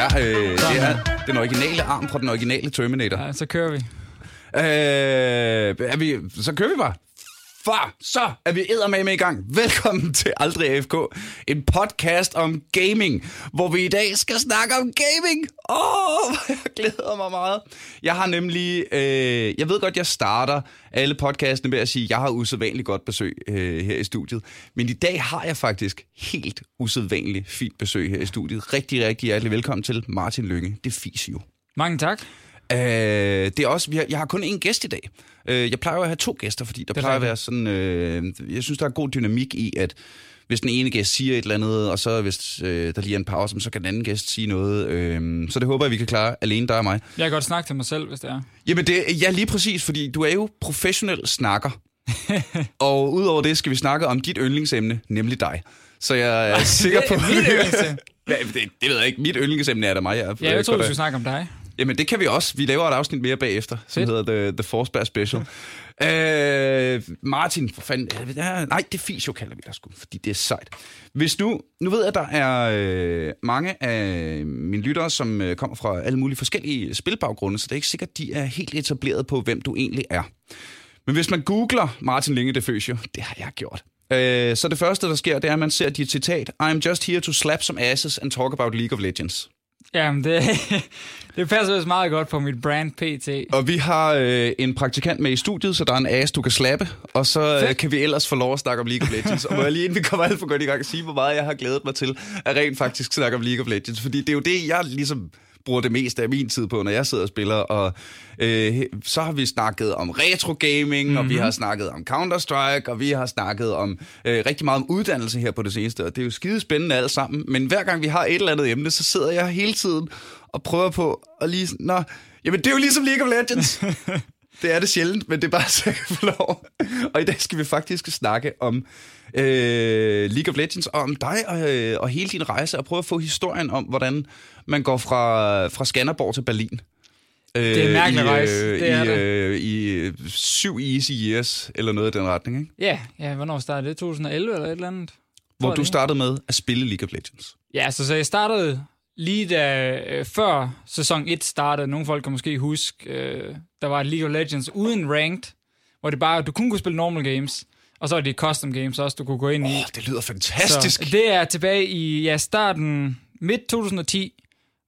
er, øh, det er den originale arm fra den originale Terminator. Ja, så kører vi. Øh, er vi, så kører vi bare. For så er vi med med i gang. Velkommen til Aldrig AFK, en podcast om gaming, hvor vi i dag skal snakke om gaming. Åh, oh, jeg glæder mig meget. Jeg har nemlig, øh, jeg ved godt, jeg starter alle podcastene med at sige, at jeg har usædvanligt godt besøg øh, her i studiet. Men i dag har jeg faktisk helt usædvanligt fint besøg her i studiet. Rigtig, rigtig hjertelig velkommen til Martin Lønge. Det fis jo. Mange tak. Øh, det er også, vi har, jeg har kun én gæst i dag. Øh, jeg plejer jo at have to gæster, fordi der plejer at være sådan... Øh, jeg synes, der er god dynamik i, at hvis den ene gæst siger et eller andet, og så hvis øh, der lige er en pause, så kan den anden gæst sige noget. Øh, så det håber jeg, vi kan klare alene, dig og mig. Jeg kan godt snakke til mig selv, hvis det er. Jamen, det, ja, lige præcis, fordi du er jo professionel snakker. og udover det skal vi snakke om dit yndlingsemne, nemlig dig. Så jeg er sikker på... det det, det ved jeg ikke. Mit yndlingsemne er da mig. Jeg, ja, jeg tror, du skulle snakke om dig. Jamen, det kan vi også. Vi laver et afsnit mere bagefter, som hedder The, The Force Special. øh, Martin, for fanden. Ja, nej, det Fisio kalder vi dig sgu, fordi det er sejt. Hvis nu, nu ved jeg, at der er øh, mange af mine lyttere, som øh, kommer fra alle mulige forskellige spilbaggrunde, så det er ikke sikkert, at de er helt etableret på, hvem du egentlig er. Men hvis man googler Martin Linge de Føsio, det har jeg gjort, øh, så det første, der sker, det er, at man ser dit citat, I'm just here to slap some asses and talk about League of Legends. Jamen, det, det passer også meget godt på mit brand PT. Og vi har øh, en praktikant med i studiet, så der er en ass, du kan slappe, og så øh, kan vi ellers få lov at snakke om League of Legends. og må jeg lige, inden vi kommer alt for godt i gang, sige, hvor meget jeg har glædet mig til at rent faktisk snakke om League of Legends. Fordi det er jo det, jeg ligesom bruger det meste af min tid på, når jeg sidder og spiller. Og øh, så har vi snakket om retro gaming, mm-hmm. og vi mhm. har snakket om Counter-Strike, og vi har snakket om øh, rigtig meget om uddannelse her på det seneste. Og det er jo skide spændende alt sammen. Men hver gang vi har et eller andet emne, så sidder jeg hele tiden og prøver på at lige... Nå, jamen det er jo ligesom League of Legends. det er det sjældent, men det er bare så jeg kan få lov. Og i dag skal vi faktisk snakke om øh, League of Legends, og om dig og, øh, og hele din rejse, og prøve at få historien om, hvordan man går fra, fra Skanderborg til Berlin. Det er en mærkelig øh, rejse, det er i, det. Øh, I øh, syv easy years, eller noget i den retning, ikke? Ja, ja hvornår startede det? 2011 eller et eller andet? Hvor du startede med at spille League of Legends. Ja, så, så jeg startede lige da øh, før sæson 1 startede. Nogle folk kan måske huske, øh, der var et League of Legends uden ranked, hvor det bare, du kun kunne spille normal games. Og så er det custom games også, du kunne gå ind i. Oh, det lyder fantastisk. Så det er tilbage i ja, starten, midt 2010,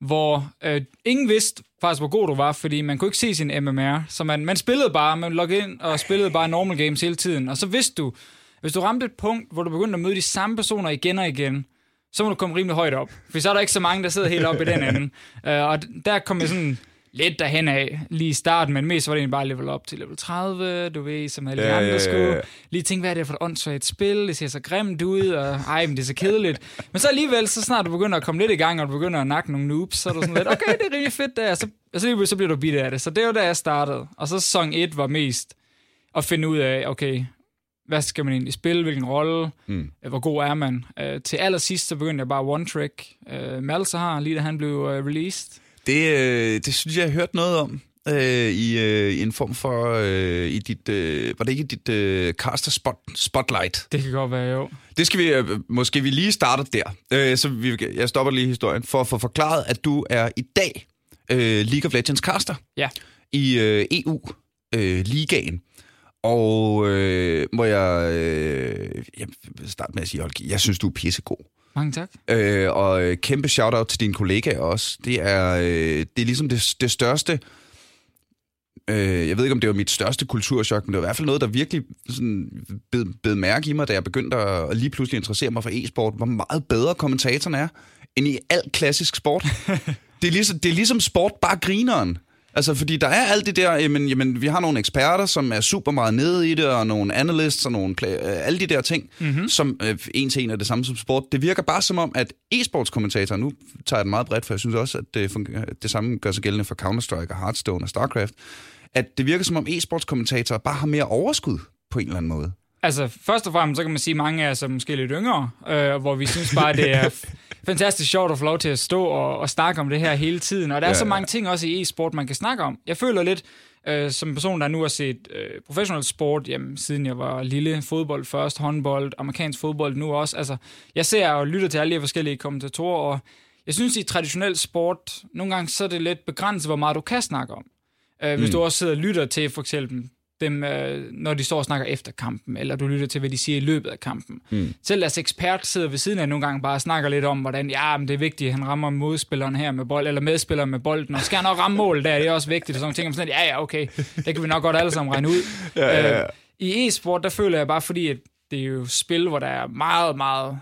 hvor øh, ingen vidste faktisk, hvor god du var, fordi man kunne ikke se sin MMR. Så man, man spillede bare, man loggede ind og spillede bare normal games hele tiden. Og så vidste du, hvis du ramte et punkt, hvor du begyndte at møde de samme personer igen og igen, så må du komme rimelig højt op. For så er der ikke så mange, der sidder helt op i den anden. Uh, og der kom jeg sådan lidt derhen af lige i starten, men mest var det egentlig bare level op til level 30, du ved, som alle de ja, andre ja, ja, skulle. Lige tænke, hvad er det for et åndssvagt spil, det ser så grimt ud, og ej, men det er så kedeligt. Men så alligevel, så snart du begynder at komme lidt i gang, og du begynder at nakke nogle noobs, så er du sådan lidt, okay, det er rigtig fedt der, så, og så, lige så bliver du bidt af det. Så det var da jeg startede. Og så sæson 1 var mest at finde ud af, okay, hvad skal man egentlig spille, hvilken rolle, mm. hvor god er man. Uh, til allersidst, så begyndte jeg bare one trick. Uh, Malsa har, lige da han blev uh, released. Det, øh, det synes jeg, jeg har hørt noget om. Øh, i, øh, en form for øh, i dit øh, var det ikke dit øh, caster spot, spotlight det kan godt være jo det skal vi øh, måske vi lige starte der øh, så vi, jeg stopper lige historien for at få forklaret at du er i dag øh, League of Legends caster ja. i øh, EU øh, ligaen og øh, må jeg, øh, jeg starte med at sige, Olgi, jeg synes, du er pissegod. Mange tak. Øh, og kæmpe shout-out til dine kollegaer også. Det er, øh, det er ligesom det, det største... Øh, jeg ved ikke, om det var mit største kulturschok, men det var i hvert fald noget, der virkelig sådan, bed, bed mærke i mig, da jeg begyndte at lige pludselig interessere mig for e-sport, hvor meget bedre kommentatoren er, end i alt klassisk sport. det, er ligesom, det er ligesom sport, bare grineren. Altså, fordi der er alt det der, jamen, jamen, vi har nogle eksperter, som er super meget nede i det, og nogle analysts og nogle, øh, alle de der ting, mm-hmm. som øh, en til en er det samme som sport. Det virker bare som om, at e-sportskommentatorer, nu tager jeg den meget bredt, for jeg synes også, at det, fungerer, det samme gør sig gældende for Counter-Strike og Hearthstone og StarCraft, at det virker som om e-sportskommentatorer bare har mere overskud på en eller anden måde. Altså, først og fremmest, så kan man sige, at mange er så måske lidt yngre, øh, hvor vi synes bare, det er fantastisk sjovt at få lov til at stå og, og snakke om det her hele tiden. Og der er ja, så mange ting også i e-sport, man kan snakke om. Jeg føler lidt, øh, som en person, der nu har set øh, professionel sport, jamen, siden jeg var lille, fodbold først, håndbold, amerikansk fodbold nu også. Altså, jeg ser og lytter til alle de forskellige kommentatorer, og jeg synes i traditionel sport, nogle gange så er det lidt begrænset, hvor meget du kan snakke om. Øh, hvis mm. du også sidder og lytter til for eksempel dem, øh, når de står og snakker efter kampen, eller du lytter til, hvad de siger i løbet af kampen. Mm. Selv deres ekspert sidder ved siden af nogle gange bare og snakker lidt om, hvordan ja, men det er vigtigt, at han rammer modspilleren her med bold, eller medspilleren med bolden, og skal han også ramme mål der, det er også vigtigt, og sådan ting. Sådan, ja, ja, okay, det kan vi nok godt alle sammen regne ud. ja, ja, ja. Øh, I e-sport, der føler jeg bare, fordi at det er jo spil, hvor der er meget, meget,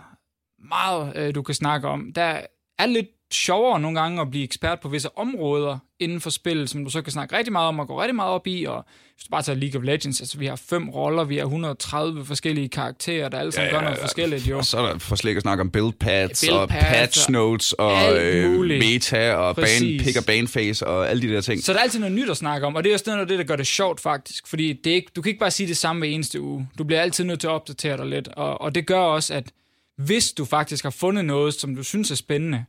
meget, øh, du kan snakke om. Der er lidt sjovere nogle gange at blive ekspert på visse områder inden for spillet, som du så kan snakke rigtig meget om og gå rigtig meget op i, og hvis du bare tager League of Legends, altså vi har fem roller, vi har 130 forskellige karakterer, der alle sammen ja, ja, ja. gør noget forskelligt jo. Og så er der for slet at snakke om build pads, build og patch notes, og øh, meta, og ban, pick og banface, og alle de der ting. Så der er altid noget nyt at snakke om, og det er også noget af det, der gør det sjovt faktisk, fordi det er ikke, du kan ikke bare sige det samme hver eneste uge. Du bliver altid nødt til at opdatere dig lidt, og, og det gør også, at hvis du faktisk har fundet noget, som du synes er spændende,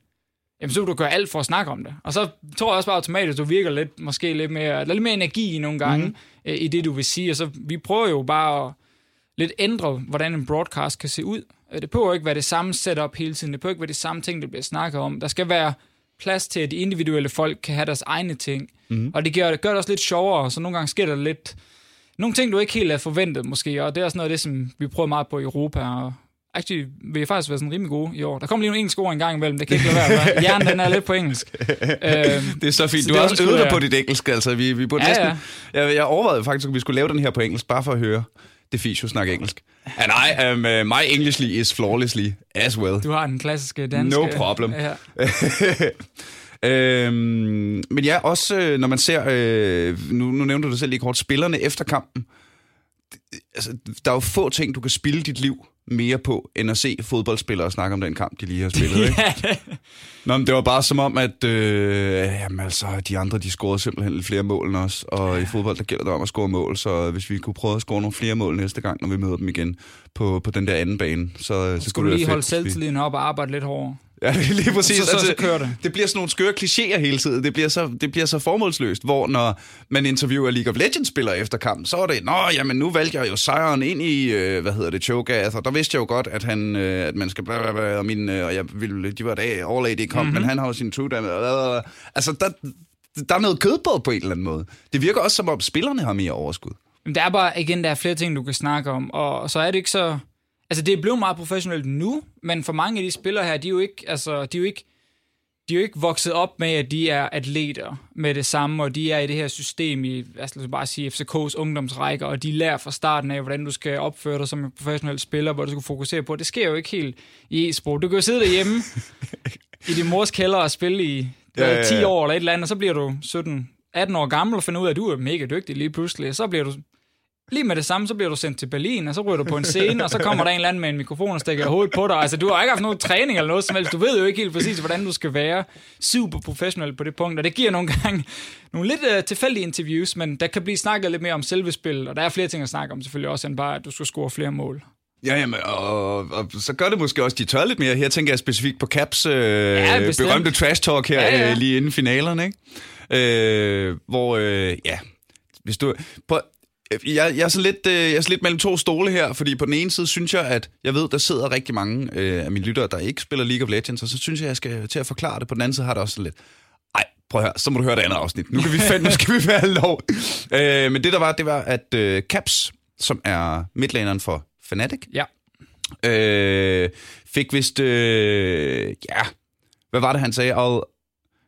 jamen så vil du gøre alt for at snakke om det. Og så tror jeg også bare automatisk, at du virker lidt, måske lidt mere, lidt mere energi nogle gange mm. øh, i det, du vil sige. Og så vi prøver jo bare at lidt ændre, hvordan en broadcast kan se ud. Øh, det behøver ikke være det samme setup hele tiden. Det behøver ikke være det samme ting, der bliver snakket om. Der skal være plads til, at de individuelle folk kan have deres egne ting. Mm. Og det gør, det gør det også lidt sjovere, så nogle gange sker der lidt... Nogle ting, du ikke helt er forventet måske, og det er også noget af det, som vi prøver meget på i Europa, og Actually, vi har faktisk været sådan rimelig gode i år. Der kommer lige nogle engelske ord en gang imellem, det kan ikke lade være. Hjernen, den er lidt på engelsk. øhm, det er så fint. Så du har også øvet dig på dit engelsk, altså. Vi, vi burde ja, næsten... Ja. Jeg, jeg overvejede faktisk, at vi skulle lave den her på engelsk, bare for at høre det fisk, snakke engelsk. And I, um, uh, my Englishly is flawlessly as well. Du har den klassiske danske... No problem. Ja. øhm, men ja, også øh, når man ser, øh, nu, nu nævnte du det selv lige kort, spillerne efter kampen, altså, der er jo få ting, du kan spille dit liv mere på, end at se fodboldspillere snakke om den kamp, de lige har spillet. Ikke? Nå, men det var bare som om, at øh, jamen, altså, de andre de scorede simpelthen lidt flere mål end os, og ja. i fodbold der gælder det om at score mål, så hvis vi kunne prøve at score nogle flere mål næste gang, når vi møder dem igen på, på den der anden bane, så, så, så skulle du lige holde selvtilliden op og arbejde lidt hårdere. Ja, lige præcis. Så, så, så, så kører det. Det bliver sådan nogle skøre klichéer hele tiden. Det bliver, så, det bliver så formålsløst, hvor når man interviewer League of Legends-spillere efter kampen, så er det, nå, jamen nu valgte jeg jo sejren ind i, øh, hvad hedder det, Cho'Gath, og der vidste jeg jo godt, at, han, øh, at man skal bla, bla, og, min, øh, og jeg ville, de var da overlaget i kamp, mm-hmm. men han har jo sin true damage. Øh, altså, der, der er noget kød på på en eller anden måde. Det virker også som om spillerne har mere overskud. Men der er bare, igen, der er flere ting, du kan snakke om, og så er det ikke så Altså, det er blevet meget professionelt nu, men for mange af de spillere her, de er jo ikke, altså, de er jo ikke, de er jo ikke vokset op med, at de er atleter med det samme, og de er i det her system i, altså bare sige, FCK's ungdomsrækker, og de lærer fra starten af, hvordan du skal opføre dig som en professionel spiller, hvor du skal fokusere på. Det sker jo ikke helt i e-sport. Du kan jo sidde derhjemme i din mors kælder og spille i ja, ja, ja. 10 år eller et eller andet, og så bliver du 17 18 år gammel og finder ud af, at du er mega dygtig lige pludselig. Så bliver du lige med det samme, så bliver du sendt til Berlin, og så ryger du på en scene, og så kommer der en eller anden med en mikrofon og stikker hovedet på dig. Altså, du har ikke haft nogen træning eller noget som helst. Du ved jo ikke helt præcis, hvordan du skal være super professionel på det punkt, og det giver nogle gange nogle lidt uh, tilfældige interviews, men der kan blive snakket lidt mere om selve spillet, og der er flere ting at snakke om selvfølgelig også, end bare, at du skal score flere mål. Ja, jamen, og, og så gør det måske også, de tør lidt mere. Her tænker jeg specifikt på Caps øh, ja, berømte trash talk her ja, ja. Øh, lige inden finalerne, ikke? Øh, hvor, øh, ja, hvis du... På, jeg, jeg, er så lidt, øh, jeg er så lidt mellem to stole her, fordi på den ene side synes jeg, at jeg ved, der sidder rigtig mange øh, af mine lyttere, der ikke spiller League of Legends, og så synes jeg, jeg skal til at forklare det. På den anden side har det også så lidt, ej, prøv at høre, så må du høre det andet afsnit. Nu kan vi fandme, nu skal vi være lov. Øh, men det der var, det var, at øh, Caps, som er midtlaneren for Fnatic, ja. øh, fik vist, øh, ja, hvad var det, han sagde? All,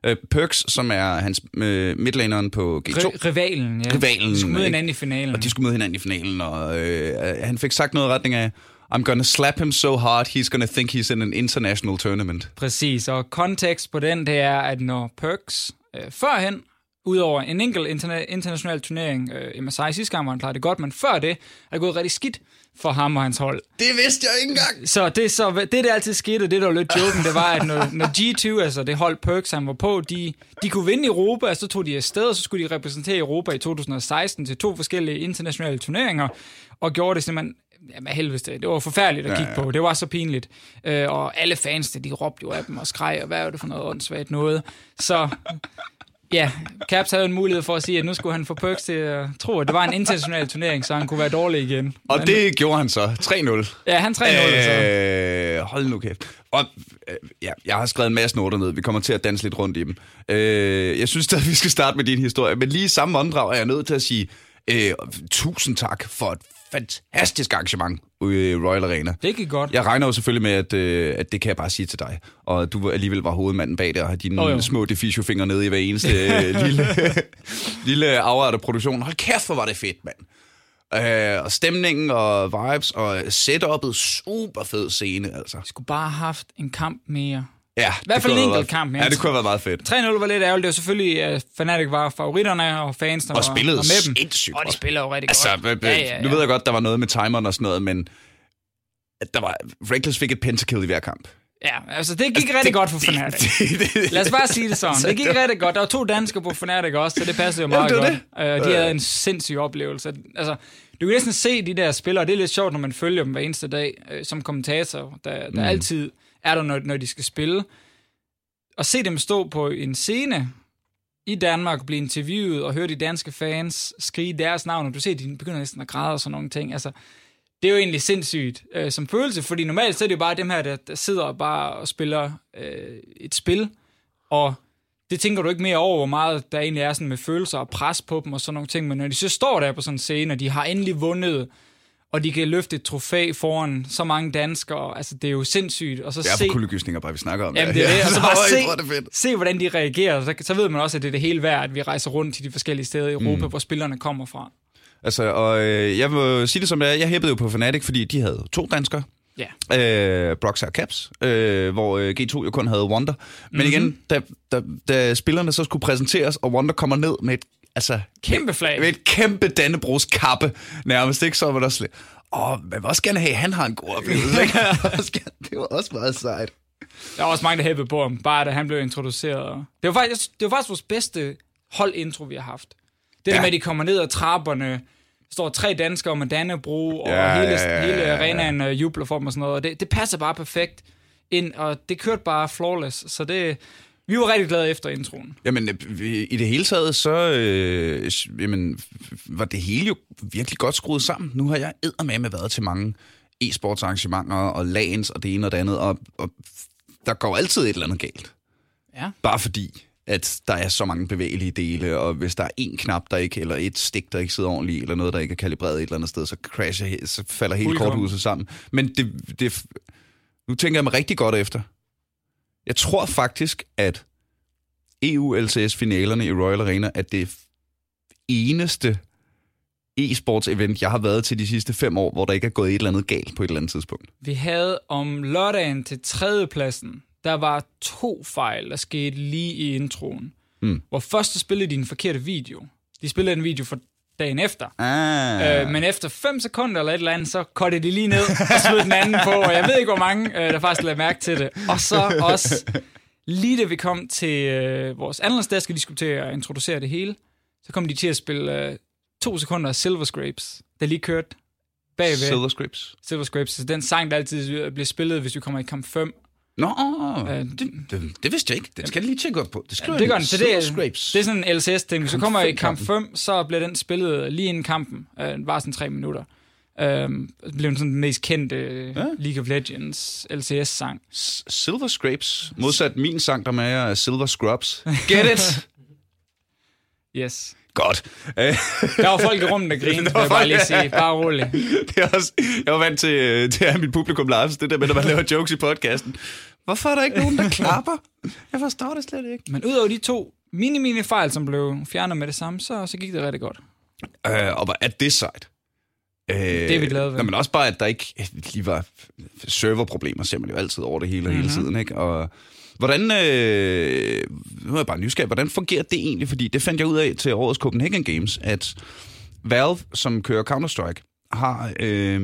Uh, Perks, som er hans uh, midlaneren på G2. R- rivalen, ja. Rivalen. De skulle møde hinanden i finalen. Og de skulle møde hinanden i finalen, og uh, han fik sagt noget i retning af, I'm gonna slap him so hard, he's gonna think he's in an international tournament. Præcis, og kontekst på den, det er, at når Perks uh, førhen Udover en enkelt interna- international turnering, øh, MSI sidste gang var han klarede det godt, men før det er det gået rigtig skidt for ham og hans hold. Det vidste jeg ikke engang. Så det, så, det der altid skete, det der var lidt joken, det var, at når, når G2, altså det hold Perks, han var på, de, de kunne vinde Europa, og så tog de afsted, og så skulle de repræsentere Europa i 2016 til to forskellige internationale turneringer, og gjorde det simpelthen Jamen helvede, det var forfærdeligt at kigge ja, ja. på. Det var så pinligt. Øh, og alle fans, de råbte jo af dem og skreg, og hvad er det for noget åndssvagt noget. Så Ja, Caps havde en mulighed for at sige, at nu skulle han få perks til at tro, at det var en international turnering, så han kunne være dårlig igen. Og Men, det gjorde han så. 3-0. Ja, han 3-0 øh, så. Hold nu kæft. Og, øh, ja, jeg har skrevet en masse noter ned. Vi kommer til at danse lidt rundt i dem. Øh, jeg synes at vi skal starte med din historie. Men lige i samme åndedrag er jeg nødt til at sige øh, tusind tak for et fantastisk arrangement i Royal Arena. Det gik godt. Jeg regner jo selvfølgelig med, at, øh, at det kan jeg bare sige til dig. Og du alligevel var hovedmanden bag det, og har dine Oh, jo. små defisio-fingre nede i hver eneste øh, lille, lille afart af produktion. Hold kæft, hvor var det fedt, mand. Øh, og stemningen og vibes og setup'et, super fed scene, altså. Vi skulle bare have haft en kamp mere. Ja, I hvert det fald en enkelt været- kamp. Ja, det kunne have været meget fedt. 3-0 var lidt ærgerligt. Det var selvfølgelig, at Fnatic var favoritterne, og fansene Og var, spillede var med dem. sindssygt Og de godt. spiller jo rigtig Altså, godt. ja, ja, ja. nu ved jeg godt, der var noget med timeren og sådan noget, men at der var, Reckless fik et pentakill i hver kamp. Ja, altså det gik altså, rigtig godt for Fnatic. Det, det, Lad os bare sige det sådan. Det gik rigtig godt. Der var to danskere på Fnatic også, så det passede jo meget det var godt. Uh, de havde en sindssyg oplevelse. Altså, du kan næsten se de der spillere, det er lidt sjovt, når man følger dem hver eneste dag uh, som kommentator, der, der mm. altid er der, når, når de skal spille. Og se dem stå på en scene i Danmark, blive interviewet og høre de danske fans skrige deres navn, og du ser, de begynder næsten at græde og sådan nogle ting. Altså, det er jo egentlig sindssygt øh, som følelse, fordi normalt så er det jo bare dem her, der, der sidder bare og spiller øh, et spil, og det tænker du ikke mere over, hvor meget der egentlig er sådan med følelser og pres på dem og sådan nogle ting, men når de så står der på sådan en scene, og de har endelig vundet, og de kan løfte et trofæ foran så mange danskere, altså det er jo sindssygt, og så det er se... kuldegysninger, bare vi snakker om Jamen, det er det. Og så bare tror, det se, fedt. se, hvordan de reagerer. Så, så ved man også, at det er det hele værd, at vi rejser rundt til de forskellige steder i Europa, mm. hvor spillerne kommer fra. Altså, og øh, jeg må sige det som det er, jeg hæppede jo på Fnatic, fordi de havde to danskere. Ja. Øh, Brox og Caps, øh, hvor øh, G2 jo kun havde Wonder. Men mm-hmm. igen, da, da, da spillerne så skulle præsenteres, og Wonder kommer ned med et, altså, Kæmpe flag. med et kæmpe Dannebrogs kappe, nærmest, ikke? Så var der slet... Åh, man vil også gerne have, at han har en god oplevelse, ikke? det var også meget sejt. Der var også mange, der hæppede på ham, bare da han blev introduceret. Det var faktisk, det var faktisk vores bedste holdintro, vi har haft. Det ja. Ja. der med, at de kommer ned ad trapperne, står tre danskere med Dannebro, og Ja, hele, ja, ja, hele ja, ja. arenaen øh, jubler for dem og sådan noget. Og det, det passer bare perfekt ind, og det kørte bare flawless. Så det, vi var rigtig glade efter introen. Jamen, øh, i det hele taget, så øh, jamen, var det hele jo virkelig godt skruet sammen. Nu har jeg eddermame været til mange e-sports arrangementer og lagens og det ene og det andet, og, og der går altid et eller andet galt. Ja. Bare fordi, at der er så mange bevægelige dele, og hvis der er en knap, der ikke, eller et stik, der ikke sidder ordentligt, eller noget, der ikke er kalibreret et eller andet sted, så crasher, he- så falder hele korthuset sammen. Men det, det, nu tænker jeg mig rigtig godt efter. Jeg tror faktisk, at EU-LCS-finalerne i Royal Arena er det eneste e-sports event, jeg har været til de sidste fem år, hvor der ikke er gået et eller andet galt på et eller andet tidspunkt. Vi havde om lørdagen til tredjepladsen, der var to fejl, der skete lige i introen. Mm. Hvor først spillede de en forkerte video. De spillede en video for dagen efter. Ah. Øh, men efter 5 sekunder eller et eller andet, så kottede de lige ned og smed den anden på, og jeg ved ikke, hvor mange, øh, der faktisk lagde mærke til det. Og så også, lige da vi kom til øh, vores analyst skal diskutere og introducere det hele, så kom de til at spille øh, to sekunder af Silver Scrapes, der lige kørte bagved Silver, Scripts. Silver Scrapes. Så den sang, der altid bliver spillet, hvis vi kommer i kamp 5. Nå, Øh, det, det, det vidste jeg ikke. Det skal jeg lige tjekke op på. Det, skriver Det gør den, så det er, Scrapes. det er sådan en LCS-ting. Kamp kommer i kamp kampen. 5, så bliver den spillet lige inden kampen. Øh, var sådan tre minutter. Det blev den sådan den mest kendte ja. Ja. League of Legends LCS-sang. Silver Scrapes. Modsat min sang, der er Silver Scrubs. Get it? Yes. Godt. Der var folk i rummet, der grinede, vil jeg bare lige sige. Bare roligt. det er også, jeg var vant til, øh, til at have mit publikum så det der med, når man laver jokes i podcasten. Hvorfor er der ikke nogen, der klapper? Jeg forstår det slet ikke. Men udover de to mini-mini fejl, som blev fjernet med det samme, så, så gik det rigtig godt. Øh, og er det sejt. Øh, det er vi glade ved. Nå, men også bare, at der ikke lige var serverproblemer, ser man jo altid over det hele og hele Mhm. tiden. Ikke? Og hvordan, øh, nu er jeg bare nysgerrig, hvordan fungerer det egentlig? Fordi det fandt jeg ud af til årets Copenhagen Games, at Valve, som kører Counter-Strike, har... Øh,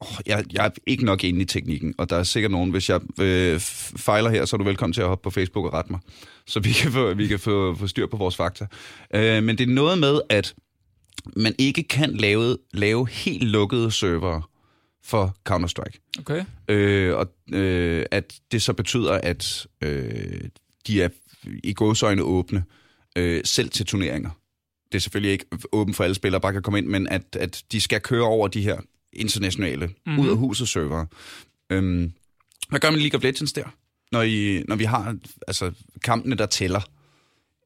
åh, jeg, jeg er ikke nok inde i teknikken, og der er sikkert nogen, hvis jeg øh, fejler her, så er du velkommen til at hoppe på Facebook og rette mig, så vi kan få, vi kan få, få styr på vores fakta. Øh, men det er noget med, at man ikke kan lave, lave helt lukkede servere for Counter-Strike. Okay. Øh, og øh, at det så betyder, at øh, de er i godsøjne åbne, øh, selv til turneringer. Det er selvfølgelig ikke åbent for alle spillere, bare kan komme ind, men at, at de skal køre over de her internationale, mm-hmm. ud af huset server. Øhm, hvad gør man i League of Legends der, når, I, når vi har altså, kampene, der tæller?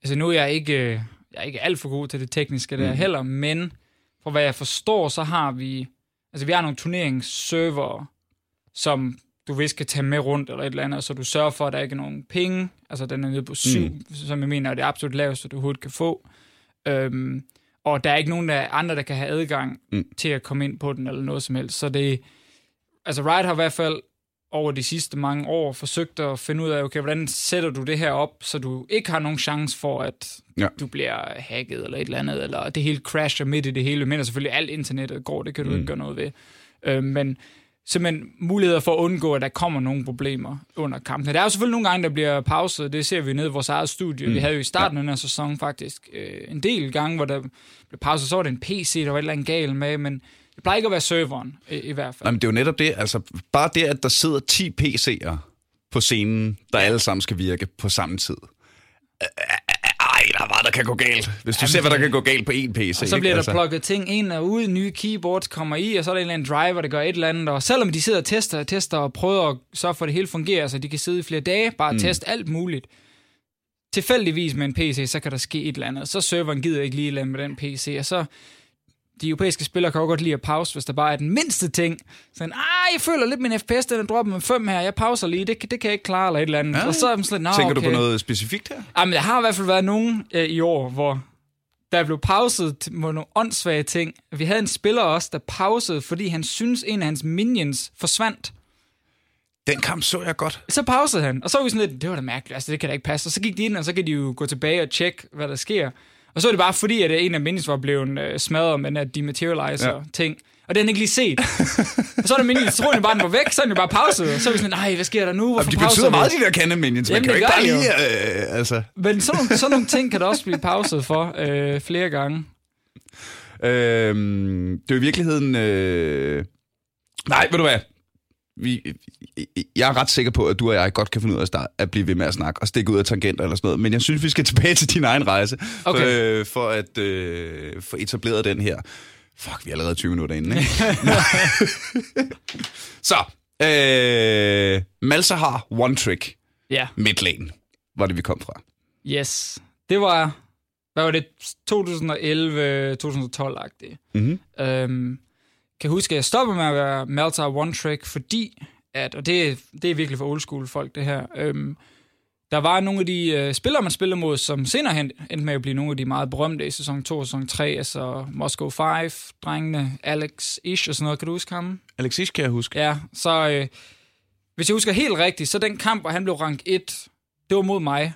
Altså nu er jeg ikke, øh, jeg er ikke alt for god til det tekniske der mm. heller, men fra hvad jeg forstår, så har vi, altså vi har nogle turneringsserver, som du vil skal tage med rundt eller et eller andet, så du sørger for, at der ikke er nogen penge. Altså den er nede på syv, mm. som jeg mener er det absolut laveste, du overhovedet kan få. Øhm, og der er ikke nogen der andre, der kan have adgang mm. til at komme ind på den eller noget som helst. Så det, altså Riot har i hvert fald over de sidste mange år forsøgt at finde ud af, okay, hvordan sætter du det her op, så du ikke har nogen chance for, at ja. du bliver hacket eller et eller andet, eller det hele crasher midt i det hele, men selvfølgelig alt internettet går, det kan du mm. ikke gøre noget ved. Øh, men simpelthen muligheder for at undgå, at der kommer nogle problemer under kampen. Der er jo selvfølgelig nogle gange, der bliver pauset. Det ser vi ned i vores eget studie. Mm. Vi havde jo i starten af den her sæson faktisk øh, en del gange, hvor der blev pauset. Så var det en PC, der var et eller andet galt med, men det plejer ikke at være serveren, i, i hvert fald. Nej, men det er jo netop det. Altså, bare det, at der sidder 10 PC'er på scenen, der alle sammen skal virke på samme tid. Ej, der er meget, der kan gå galt. Hvis du Jamen, ser, hvad der kan gå galt på én PC. Og så bliver ikke? der altså. plukket ting ind og ud, nye keyboards kommer i, og så er der en eller anden driver, der gør et eller andet. Og selvom de sidder og tester og tester og prøver at sørge for, at det hele fungerer, så de kan sidde i flere dage, bare mm. teste alt muligt. Tilfældigvis med en PC, så kan der ske et eller andet. Så serveren gider ikke lige lade med den PC, og så de europæiske spillere kan også godt lide at pause, hvis der bare er den mindste ting. Så ah, jeg føler lidt min FPS, den er droppet med 5 her, jeg pauser lige, det, det kan jeg ikke klare, eller et eller andet. Ja. Og så er sådan, Tænker okay. du på noget specifikt her? Jamen, der har i hvert fald været nogen øh, i år, hvor der blev pauset på nogle åndssvage ting. Vi havde en spiller også, der pausede, fordi han synes en af hans minions forsvandt. Den kamp så jeg godt. Så pausede han, og så var vi sådan lidt, det var da mærkeligt, altså det kan da ikke passe. Og så gik de ind, og så kan de jo gå tilbage og tjekke, hvad der sker. Og så er det bare fordi, at en af minis var blevet øh, smadret med den dematerializer-ting. Ja. Og den er ikke lige set. og så er der minions, jeg bare, den var væk, så er den bare pauset. Og så er vi sådan, nej, hvad sker der nu? Hvorfor Jamen, de betyder meget, de der kande minions. Man Jamen, kan jo ikke bare lige... Øh, altså. Men sådan nogle, sådan nogle ting kan der også blive pauset for øh, flere gange. Øhm, det er i virkeligheden... Øh... Nej, ved du hvad? Vi, jeg er ret sikker på, at du og jeg godt kan finde ud af at, starte, at blive ved med at snakke og stikke ud af tangenter eller sådan noget, men jeg synes, vi skal tilbage til din egen rejse, okay. for, øh, for at øh, få etableret den her. Fuck, vi er allerede 20 minutter inde, ikke? Så, øh, Malsa har one trick. Ja. Midlane, var det, vi kom fra. Yes. Det var, hvad var det, 2011-2012-agtigt. Mm-hmm. Øhm, kan huske, at jeg stoppede med at være Meltar One Track, fordi, at, og det, det er virkelig for old school folk, det her, øhm, der var nogle af de øh, spillere, man spillede mod, som senere hen endte med at blive nogle af de meget berømte i sæson 2 og sæson 3, altså Moscow 5, drengene, Alex Ish og sådan noget. Kan du huske ham? Alex Ish kan jeg huske. Ja, så øh, hvis jeg husker helt rigtigt, så den kamp, hvor han blev rank 1, det var mod mig,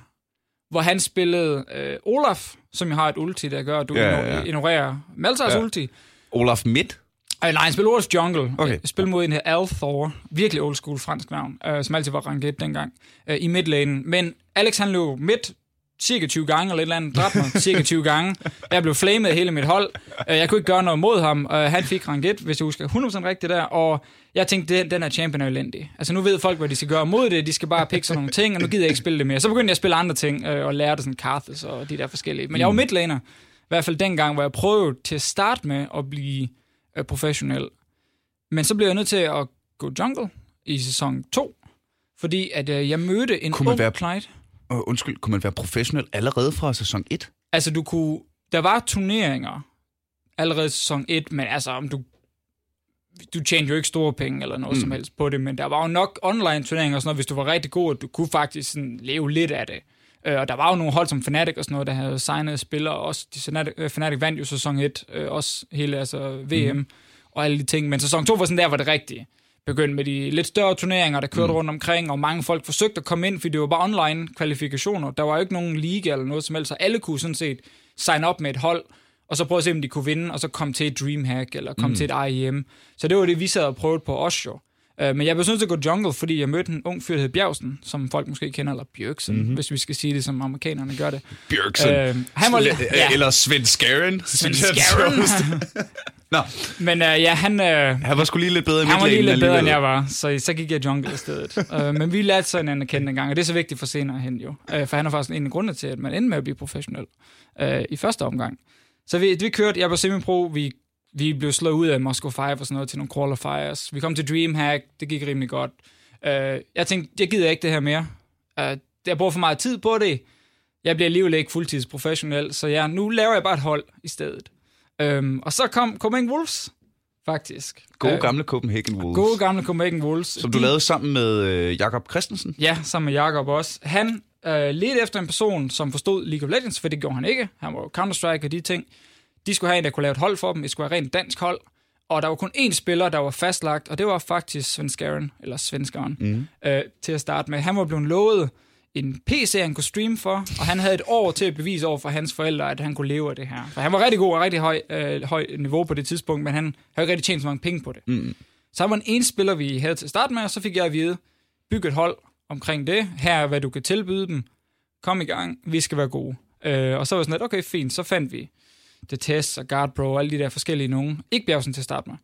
hvor han spillede øh, Olaf, som jeg har et ulti, der gør, at du ja, ja. ignorerer Maltars ja. ulti. Olaf Midt? Ej, nej, han spiller Wolf's Jungle. Okay. Jeg spiller mod en her Althor. Virkelig old school fransk navn, øh, som altid var rank 1 dengang, øh, i midlanen. Men Alex han løb midt cirka 20 gange, eller et eller andet, dræbte mig cirka 20 gange. Jeg blev flamet hele mit hold. Øh, jeg kunne ikke gøre noget mod ham. Øh, han fik rank 1, hvis jeg husker 100% rigtigt der, og jeg tænkte, den, den her champion er elendig. Altså nu ved folk, hvad de skal gøre mod det, de skal bare pikke sådan nogle ting, og nu gider jeg ikke spille det mere. Så begyndte jeg at spille andre ting, øh, og lære det sådan Karthus og de der forskellige. Men jeg var mm. midlaner, i hvert fald dengang, hvor jeg prøvede til at starte med at blive øh, professionel. Men så blev jeg nødt til at gå jungle i sæson 2, fordi at øh, jeg mødte en kunne ung være, Clyde. Uh, undskyld, kunne man være professionel allerede fra sæson 1? Altså, du kunne... Der var turneringer allerede i sæson 1, men altså, om du du tjente jo ikke store penge eller noget mm. som helst på det, men der var jo nok online turneringer og sådan noget, hvis du var rigtig god, at du kunne faktisk sådan leve lidt af det. Øh, og der var jo nogle hold som Fnatic og sådan noget, der havde signet spillere, også de Fnatic, øh, Fnatic vandt jo sæson 1, øh, også hele altså VM mm. og alle de ting, men sæson 2 var sådan der, var det rigtige. Begyndte med de lidt større turneringer, der kørte mm. rundt omkring, og mange folk forsøgte at komme ind, fordi det var bare online kvalifikationer. Der var jo ikke nogen liga eller noget som helst, så alle kunne sådan set sign op med et hold, og så prøve at se, om de kunne vinde, og så komme til et Dreamhack, eller komme mm. til et IEM. Så det var det, vi sad og prøvede på os jo. Uh, men jeg til at gå jungle, fordi jeg mødte en ung fyr, der hed Bjergsen, som folk måske kender, eller Bjørksen, mm-hmm. hvis vi skal sige det, som amerikanerne gør det. Bjørksen. Uh, han var, ja. Eller Svend Skaren. Svend Skaren. Nå, Men øh, ja, han, øh, han var sgu lige lidt bedre i han var lige lidt bedre, end jeg var, så, så gik jeg jungle i stedet. uh, men vi lærte så hinanden at kende en gang, og det er så vigtigt for senere hen jo. Uh, for han er faktisk en af grundene til, at man endte med at blive professionel uh, i første omgang. Så vi, vi kørte, jeg var semi-pro, vi, vi blev slået ud af Moscow 5 og sådan noget til nogle qualifiers. Vi kom til Dreamhack, det gik rimelig godt. Uh, jeg tænkte, jeg gider ikke det her mere. Uh, jeg bruger for meget tid på det. Jeg bliver alligevel ikke fuldtidsprofessionel, så jeg, nu laver jeg bare et hold i stedet. Um, og så kom Copenhagen Wolves, faktisk. Gode Øh, gamle Copenhagen Wolves. Gode gamle Copenhagen Wolves. som du lavede sammen med øh, Jakob Christensen. Ja, sammen med Jakob også. Han øh, ledte efter en person, som forstod League of Legends, for det gjorde han ikke. Han var Counter-Strike og de ting. De skulle have en, der kunne lave et hold for dem. Det skulle være rent dansk hold. Og der var kun én spiller, der var fastlagt, og det var faktisk Svenskaren, eller Svenskaren, mm. øh, til at starte med. Han var blevet lovet en PC, han kunne streame for, og han havde et år til at bevise over for hans forældre, at han kunne leve af det her. For han var rigtig god og rigtig høj, øh, høj niveau på det tidspunkt, men han havde ikke rigtig tjent så mange penge på det. Mm. Så han var en ene spiller, vi havde til at starte med, og så fik jeg at vide, byg et hold omkring det. Her er, hvad du kan tilbyde dem. Kom i gang. Vi skal være gode. Øh, og så var jeg sådan lidt, okay, fint. Så fandt vi det Test og Guard Pro og alle de der forskellige nogen. Ikke Bjergsen til at starte med.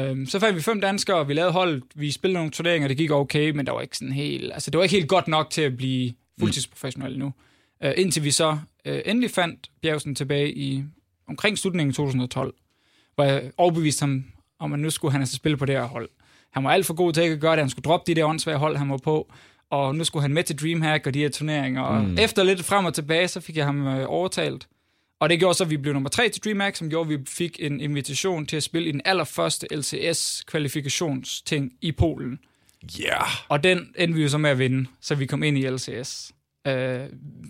Øhm, så fandt vi fem danskere, og vi lavede hold. Vi spillede nogle turneringer, det gik okay, men der var ikke sådan helt... Altså, det var ikke helt godt nok til at blive fuldtidsprofessionel nu. Øh, indtil vi så øh, endelig fandt Bjergsen tilbage i omkring slutningen af 2012, hvor jeg overbeviste ham om, at nu skulle han altså spille på det her hold. Han var alt for god til ikke at gøre det. Han skulle droppe de der åndssvage hold, han var på. Og nu skulle han med til Dreamhack og de her turneringer. Og mm. efter lidt frem og tilbage, så fik jeg ham øh, overtalt. Og det gjorde så, at vi blev nummer tre til DreamHack, som gjorde, at vi fik en invitation til at spille i den allerførste LCS-kvalifikationsting i Polen. Ja. Yeah. Og den endte vi jo så med at vinde, så vi kom ind i LCS. Øh,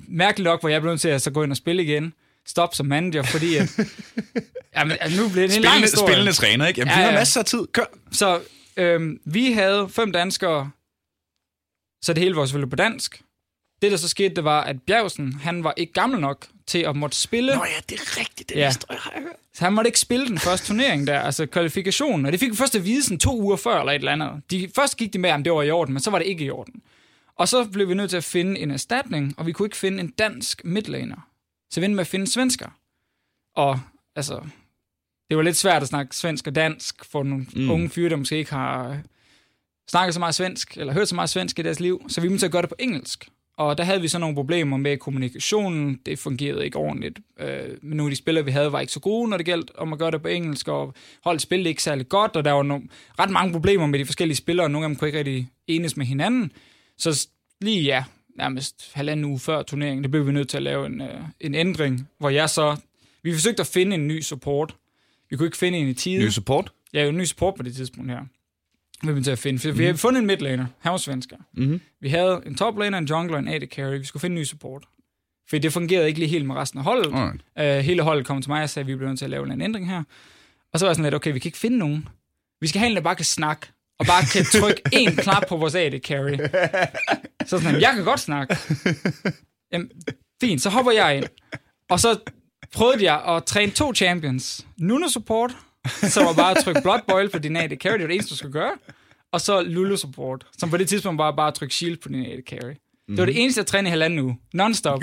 mærkeligt nok, hvor jeg blev nødt til at så gå ind og spille igen. Stop som manager, fordi at, jamen, altså, nu bliver det en lang Spillende, historie. spillende træner, ikke? Jamen, Ja, vi har ja. masser af tid. Kør. Så øhm, vi havde fem danskere, så det hele var selvfølgelig på dansk. Det, der så skete, det var, at Bjergsen, han var ikke gammel nok til at måtte spille. Nå ja, det er rigtigt. Den Ja. har jeg hørt. Så han måtte ikke spille den første turnering der, altså kvalifikationen. Og det fik vi først at vide sådan to uger før, eller et eller andet. De, først gik de med, at det var i orden, men så var det ikke i orden. Og så blev vi nødt til at finde en erstatning, og vi kunne ikke finde en dansk midlaner. Så vi endte med at finde svensker. Og altså, det var lidt svært at snakke svensk og dansk for nogle mm. unge fyre, der måske ikke har snakket så meget svensk, eller hørt så meget svensk i deres liv. Så vi måtte gøre det på engelsk. Og der havde vi så nogle problemer med kommunikationen. Det fungerede ikke ordentligt. Øh, men nogle af de spillere, vi havde, var ikke så gode, når det galt om at gøre det på engelsk, og holdet spillede ikke særlig godt, og der var nogle, ret mange problemer med de forskellige spillere, og nogle af dem kunne ikke rigtig enes med hinanden. Så lige, ja, nærmest halvanden uge før turneringen, det blev vi nødt til at lave en, øh, en ændring, hvor jeg så... Vi forsøgte at finde en ny support. Vi kunne ikke finde en i tide. Ny support. Jo en ny support på det tidspunkt her. Vi vil til at finde. For vi har fundet en midlaner. Han var svensker. Mm-hmm. Vi havde en toplaner, en jungler en AD carry. Vi skulle finde en ny support. For det fungerede ikke lige helt med resten af holdet. Alright. Uh, hele holdet kom til mig og sagde, at vi blev nødt til at lave en ændring her. Og så var jeg sådan lidt, okay, vi kan ikke finde nogen. Vi skal have en, der bare kan snakke. Og bare kan trykke én knap på vores AD carry. Så sådan, jeg kan godt snakke. Jamen, fint, så hopper jeg ind. Og så prøvede jeg at træne to champions. Nuno support, så var bare at trykke Blood Boil på din AD carry, det var det eneste, du skulle gøre. Og så Lulu support, som på det tidspunkt var bare at trykke shield på din AD carry. Det var det eneste, jeg trænede i halvanden uge. Non-stop.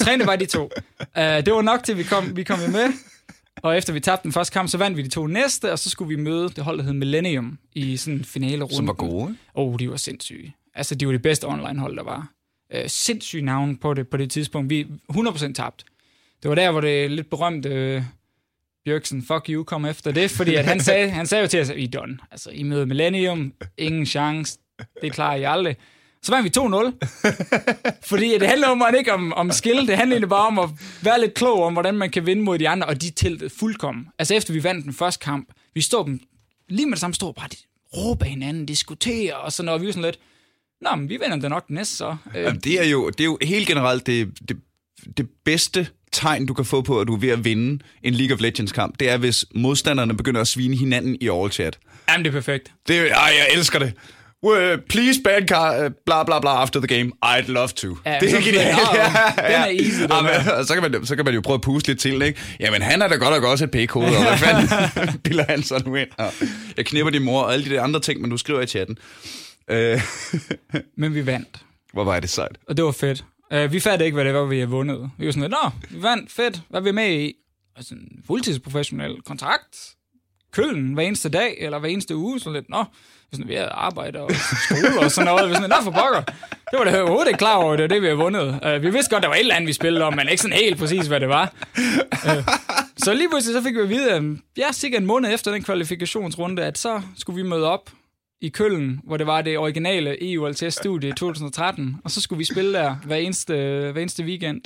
Trænede bare de to. Uh, det var nok til, vi kom, vi kom med. Og efter vi tabte den første kamp, så vandt vi de to næste, og så skulle vi møde det hold, der hed Millennium i sådan en finale runde. Som var gode? Åh, oh, de var sindssyge. Altså, de var det bedste online-hold, der var. Øh, sindssyge navn på det på det tidspunkt. Vi 100% tabt. Det var der, hvor det lidt berømte øh, Bjørksen, fuck you, kom efter det, fordi at han, sagde, han sagde jo til os, I done. Altså, I møder Millennium, ingen chance, det klarer I aldrig. Så vandt vi 2-0. fordi det handler om ikke om, om skill, det handler bare om at være lidt klog om, hvordan man kan vinde mod de andre, og de tiltede fuldkommen. Altså efter vi vandt den første kamp, vi stod dem, lige med det samme stod bare, de råber hinanden, diskuterer, og sådan noget, og vi var sådan lidt, Nå, men vi vinder da nok den næste så. Øh, Jamen, det, er jo, det er jo helt generelt det, det, det bedste tegn, du kan få på, at du er ved at vinde en League of Legends kamp, det er, hvis modstanderne begynder at svine hinanden i all chat. jamen, det er perfekt. Det ej, jeg elsker det. Uh, please ban car, uh, bla bla bla after the game. I'd love to. Ja, det er genialt. det, "Nå, den er easy, den Ja, men, her." og så, kan man, så kan man jo prøve at puste lidt til, ikke? Jamen, han er da godt nok også et p-kode, og hvad fanden bilder han så nu ind? Og jeg knipper din mor og alle de der andre ting, men du skriver i chatten. Uh, Men vi vandt, hvor var det sejt. og det var fedt. Uh, vi fattede ikke, hvad det var, vi havde vundet. Vi var sådan lidt, nå, vi vandt, fedt, hvad er vi med i? Altså, en fuldtidsprofessionel kontrakt. køllen hver eneste dag, eller hver eneste uge, så lidt, nå, sådan, vi havde arbejde og skole og sådan noget. Vi sådan, nå for pokker. Det var det overhovedet ikke klar over, det var det, vi havde vundet. Uh, vi vidste godt, der var et eller andet, vi spillede om, men ikke sådan helt præcis, hvad det var. Uh, så lige pludselig så fik vi at vide, at ja, cirka en måned efter den kvalifikationsrunde, at så skulle vi møde op i Køln, hvor det var det originale EU LTS-studie i 2013, og så skulle vi spille der hver eneste, hver eneste weekend.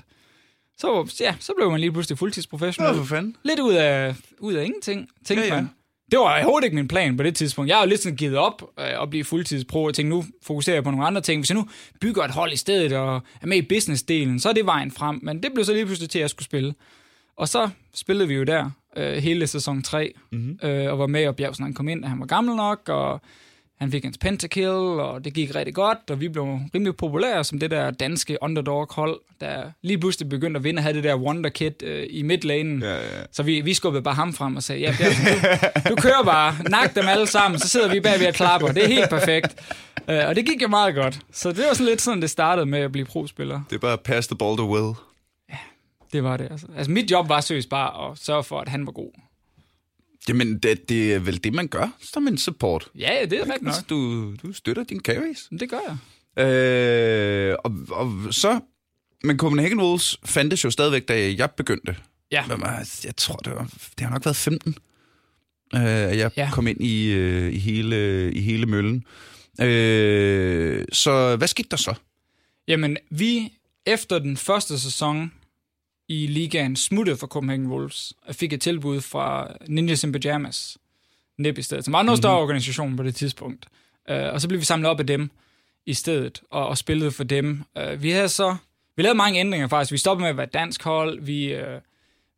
Så, ja, så blev man lige pludselig fuldtidsprofessionel. Nå, for fanden. Lidt ud af, ud af ingenting, tænkte ja. ja. man. Det var overhovedet ikke min plan på det tidspunkt. Jeg har jo lidt sådan givet op øh, at blive fuldtidspro, og tænkte, nu fokuserer jeg på nogle andre ting. Hvis jeg nu bygger et hold i stedet og er med i businessdelen, så er det vejen frem. Men det blev så lige pludselig til, at jeg skulle spille. Og så spillede vi jo der øh, hele sæson 3, mm-hmm. øh, og var med, og Bjergsen han kom ind, og han var gammel nok, og han fik hans pentakill, og det gik rigtig godt, og vi blev rimelig populære som det der danske underdog-hold, der lige pludselig begyndte at vinde og have det der wonderkid øh, i midlanen. Ja, ja. Så vi, vi skubbede bare ham frem og sagde, ja, Bjergsen, du, du kører bare, nak dem alle sammen, så sidder vi bagved og klapper. Det er helt perfekt. Uh, og det gik jo meget godt. Så det var sådan lidt sådan, det startede med at blive pro-spiller. Det er bare pass the ball to Will. Det var det. Altså, altså mit job var seriøst bare at sørge for, at han var god. Jamen, det, det er vel det, man gør som en support. Ja, ja, det er rigtigt nok. Du, du støtter din carries. Det gør jeg. Øh, og, og så... Men Copenhagen Wolves fandtes jo stadigvæk, da jeg begyndte. Ja. Jeg tror, det, var, det har nok været 15, øh, jeg Ja. kom ind i, øh, i, hele, i hele møllen. Øh, så hvad skete der så? Jamen, vi efter den første sæson i ligaen smuttede fra Copenhagen Wolves og fik et tilbud fra Ninjas in Pyjamas, NIP i stedet, som var en noget større organisation på det tidspunkt. Uh, og så blev vi samlet op af dem i stedet og, og spillede for dem. Uh, vi havde så vi lavede mange ændringer faktisk. Vi stoppede med at være dansk hold. Vi, uh,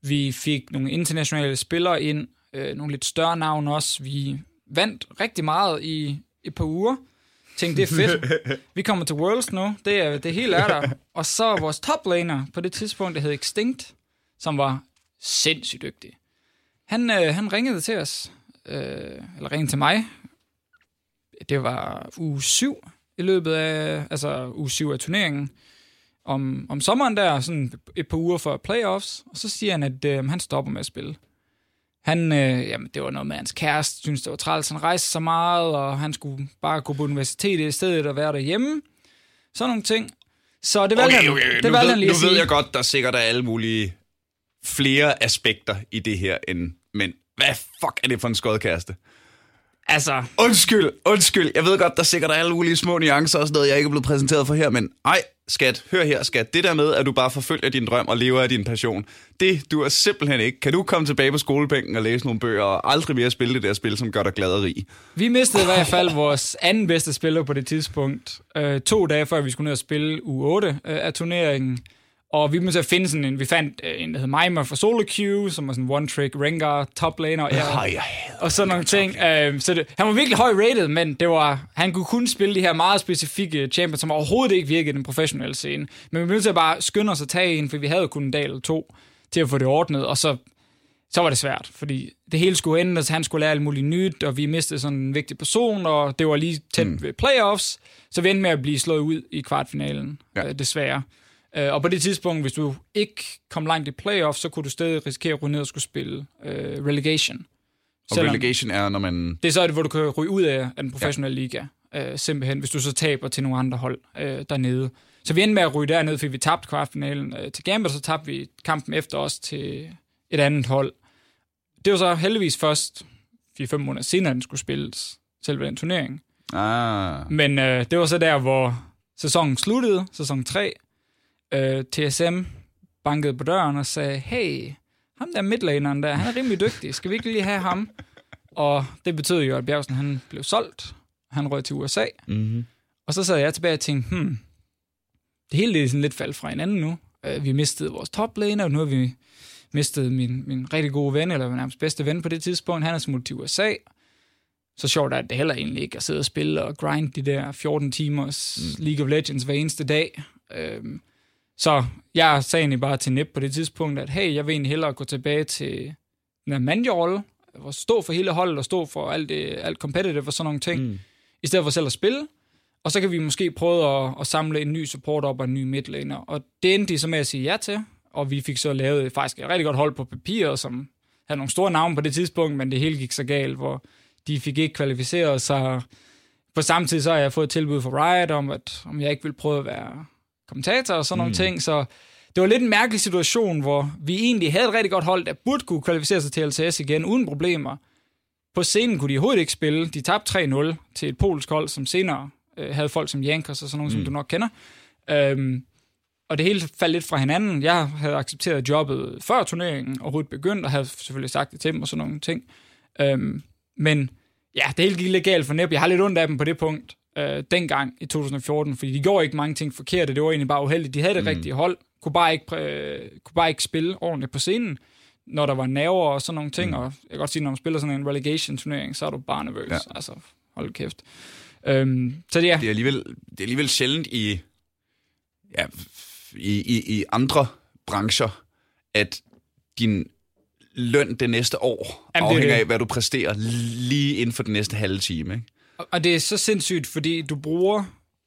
vi fik nogle internationale spillere ind, uh, nogle lidt større navne også. Vi vandt rigtig meget i et par uger. Tænkte, det er fedt. Vi kommer til Worlds nu. Det er det hele er der. Og så vores toplaner på det tidspunkt, der hed Extinct, som var sindssygt dygtig. Han, øh, han ringede til os, øh, eller ringede til mig. Det var uge 7 i løbet af, altså uge 7 af turneringen. Om, om sommeren der, sådan et par uger før playoffs, og så siger han, at øh, han stopper med at spille. Han, øh, jamen, det var noget med hans kæreste, synes det var træls, han rejste så meget, og han skulle bare gå på universitetet i stedet og være derhjemme. Sådan nogle ting. Så det valgte han, det nu valgte ved, han lige nu ved jeg godt, der sikkert er alle mulige flere aspekter i det her end men hvad fuck er det for en skodkæreste? Altså, Undskyld, undskyld. Jeg ved godt, der sikkert er alle mulige små nuancer og sådan noget, jeg ikke er blevet præsenteret for her, men ej, skat, hør her, skat. Det der med, at du bare forfølger din drøm og lever af din passion, det du er simpelthen ikke. Kan du komme tilbage på skolebænken og læse nogle bøger og aldrig mere spille det der spil, som gør dig glad og rig? vi mistede i hvert fald vores anden bedste spiller på det tidspunkt. Øh, to dage før vi skulle ned og spille u 8 øh, af turneringen. Og vi måtte finde sådan en, vi fandt øh, en, der hed Maimer fra Solo Q, som var sådan one-trick Rengar, top laner. Og, jeg hader og sådan nogle ting. Øh, så det, han var virkelig høj rated, men det var, han kunne kun spille de her meget specifikke champions, som overhovedet ikke virkede i den professionelle scene. Men vi blev nødt til at bare skynde os at tage en, for vi havde kun en dag eller to til at få det ordnet, og så, så var det svært, fordi det hele skulle ændres, han skulle lære alt muligt nyt, og vi mistede sådan en vigtig person, og det var lige tæt mm. ved playoffs, så vi endte med at blive slået ud i kvartfinalen, ja. øh, desværre. Øh, og på det tidspunkt, hvis du ikke kom langt i playoffs, så kunne du stadig risikere at ryge ned og skulle spille øh, relegation. Og Selvom- relegation er, når man... det er så, hvor du kan ryge ud af, af den professionelle ja. liga, øh, simpelthen, hvis du så taber til nogle andre hold øh, dernede. Så vi endte med at ryge derned, fordi vi tabte kvartfinalen øh, til Gambit, og så tabte vi kampen efter os til et andet hold. Det var så heldigvis først 4-5 måneder senere, den skulle spilles, selve den turnering. Ah, Men øh, det var så der, hvor sæsonen sluttede, sæson 3. Øh, TSM bankede på døren og sagde, hey, ham der midlaneren der, han er rimelig dygtig, skal vi ikke lige have ham? Og det betød jo, at Bjergsen han blev solgt. Han røg til USA. mm-hmm. Og så sad jeg tilbage og tænkte, hmm, det hele er sådan lidt faldt fra hinanden nu. Øh, vi mistede vores toplaner, og nu har vi mistet min, min rigtig gode ven, eller nærmest bedste ven på det tidspunkt. Han er smuttet til USA. Så sjovt er det heller egentlig ikke at sidde og spille og grind de der 14 timers mm. League of Legends hver eneste dag. Øhm, så jeg sagde egentlig bare til Nip på det tidspunkt, at hey, jeg vil egentlig hellere gå tilbage til den her mandjerolle, hvor stå for hele holdet og stå for alt, det, alt competitive og sådan nogle ting, mm. i stedet for selv at spille. Og så kan vi måske prøve at, at samle en ny support op og en ny midlaner. Og det endte de så med at sige ja til, og vi fik så lavet faktisk et rigtig godt hold på papiret, som havde nogle store navne på det tidspunkt, men det hele gik så galt, hvor de fik ikke kvalificeret sig. På samme tid så har jeg fået et tilbud fra Riot om, at om jeg ikke vil prøve at være kommentator og sådan mm. nogle ting, så det var lidt en mærkelig situation, hvor vi egentlig havde et rigtig godt hold, der burde kunne kvalificere sig til LCS igen uden problemer. På scenen kunne de overhovedet ikke spille. De tabte 3-0 til et polsk hold, som senere øh, havde folk som Jankers og sådan nogle, mm. som du nok kender. Øhm, og det hele faldt lidt fra hinanden. Jeg havde accepteret jobbet før turneringen overhovedet begyndte, og havde selvfølgelig sagt det til dem og sådan nogle ting. Øhm, men ja, det hele gik lidt galt for Nep. Jeg har lidt ondt af dem på det punkt øh, dengang i 2014, fordi de gjorde ikke mange ting forkerte. Det var egentlig bare uheldigt. De havde det mm. rigtige hold, kunne bare, ikke, øh, kunne bare ikke spille ordentligt på scenen, når der var nerver og sådan nogle ting. Mm. Og jeg kan godt sige, når man spiller sådan en relegation-turnering, så er du bare nervøs. Ja. Altså, hold kæft. Øhm, så det, ja. det, er alligevel, det er alligevel sjældent i, ja, i, i, i andre brancher, at din løn det næste år Jamen, afhænger det det. af, hvad du præsterer lige inden for den næste halve time. Ikke? Og, det er så sindssygt, fordi du bruger,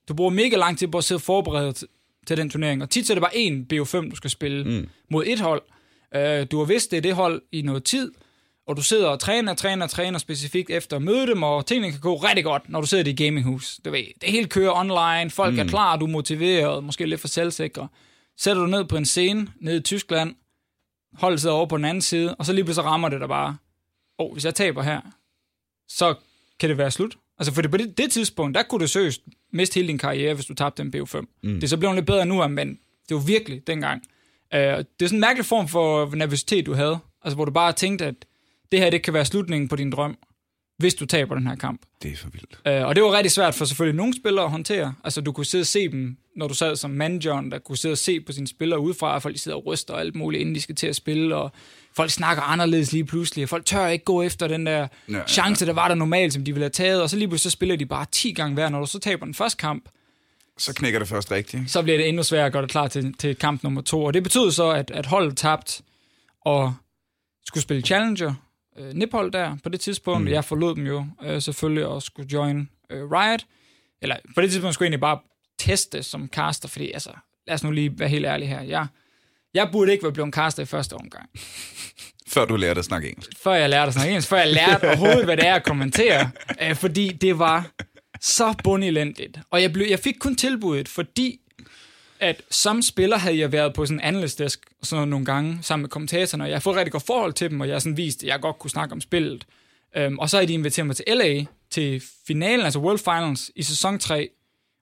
du bruger mega lang tid på at sidde til, til den turnering. Og tit så er det bare én BO5, du skal spille mm. mod et hold. Uh, du har vidst, det er det hold i noget tid, og du sidder og træner, træner, træner specifikt efter at møde dem, og tingene kan gå rigtig godt, når du sidder i dit gaminghus. Du ved, det hele kører online, folk mm. er klar, du er motiveret, måske lidt for selvsikre. Sætter du ned på en scene nede i Tyskland, holdet sidder over på den anden side, og så lige pludselig rammer det der bare, åh, oh, hvis jeg taber her, så kan det være slut. Altså, for det, på det, det tidspunkt, der kunne du søst miste hele din karriere, hvis du tabte en BO5. Mm. Det er så blevet lidt bedre nu, men det var virkelig dengang. Uh, det er sådan en mærkelig form for nervøsitet, du havde. Altså, hvor du bare tænkte, at det her, det kan være slutningen på din drøm, hvis du taber den her kamp. Det er for vildt. Uh, og det var rigtig svært for selvfølgelig nogle spillere at håndtere. Altså, du kunne sidde og se dem, når du sad som manager, der kunne sidde og se på sine spillere udefra, og folk sidder og ryster og alt muligt, inden de skal til at spille, og folk snakker anderledes lige pludselig, og folk tør ikke gå efter den der ja, chance, der var der normalt, som de ville have taget, og så lige pludselig så spiller de bare 10 gange hver, når du så taber den første kamp. Så knækker det først rigtigt. Så bliver det endnu sværere at gøre det klar til, til kamp nummer to, og det betød så, at, at holdet tabt og skulle spille Challenger, øh, Niphold der på det tidspunkt. Mm. Jeg forlod dem jo øh, selvfølgelig og skulle join øh, Riot. Eller på det tidspunkt skulle jeg egentlig bare teste som caster, fordi altså, lad os nu lige være helt ærlige her. Jeg, jeg burde ikke være blevet caster i første omgang. Før du lærte at snakke engelsk. Før jeg lærte at snakke engelsk. Før jeg lærte overhovedet, hvad det er at kommentere. Øh, fordi det var så bundelendigt. Og jeg, blev, jeg fik kun tilbuddet, fordi at som spiller havde jeg været på sådan en analyst desk sådan nogle gange sammen med kommentatorerne, og jeg har fået rigtig godt forhold til dem, og jeg har sådan vist, at jeg godt kunne snakke om spillet. Um, og så har de inviteret mig til LA til finalen, altså World Finals i sæson 3,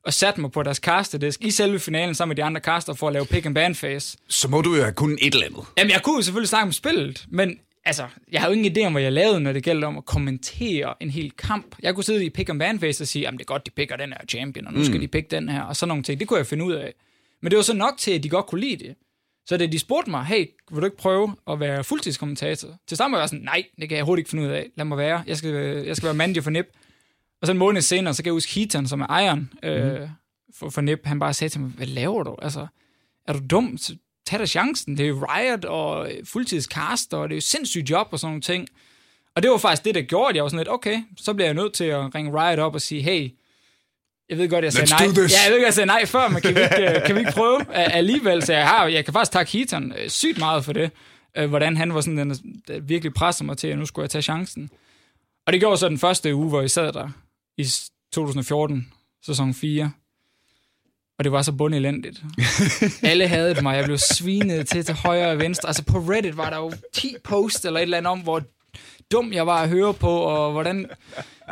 og sat mig på deres casterdisk i selve finalen sammen med de andre caster for at lave pick and ban phase. Så må du jo have kun et eller andet. Jamen, jeg kunne jo selvfølgelig snakke om spillet, men altså, jeg havde jo ingen idé om, hvad jeg lavede, når det gælder om at kommentere en hel kamp. Jeg kunne sidde i pick and ban phase og sige, at det er godt, de picker den her champion, og nu mm. skal de pick den her, og sådan nogle ting. Det kunne jeg finde ud af. Men det var så nok til, at de godt kunne lide det. Så da de spurgte mig, hey, vil du ikke prøve at være fuldtidskommentator? Til sammen var jeg sådan, nej, det kan jeg hurtigt ikke finde ud af. Lad mig være. Jeg skal, jeg skal være manager for NIP. Og så en måned senere, så kan jeg huske Heaton, som er ejeren øh, mm. for, for NIP, han bare sagde til mig, hvad laver du? Altså, er du dum? Tag da chancen. Det er jo Riot og fuldtidscast, og det er jo sindssygt job og sådan nogle ting. Og det var faktisk det, der gjorde, at jeg var sådan lidt, okay, så bliver jeg nødt til at ringe Riot op og sige, hey, jeg ved godt, jeg sagde Let's nej. Ja, jeg ved godt, jeg sagde nej før, men kan vi ikke, øh, kan vi ikke prøve alligevel? Så jeg, har, jeg kan faktisk takke Heaton øh, sygt meget for det. Øh, hvordan han var sådan, den, der virkelig presset mig til, at nu skulle jeg tage chancen. Og det gjorde så den første uge, hvor jeg sad der i 2014, sæson 4. Og det var så bundelendigt. Alle havde mig. Jeg blev svinet til til højre og venstre. Altså på Reddit var der jo 10 posts eller et eller andet om, hvor dum jeg var at høre på, og hvordan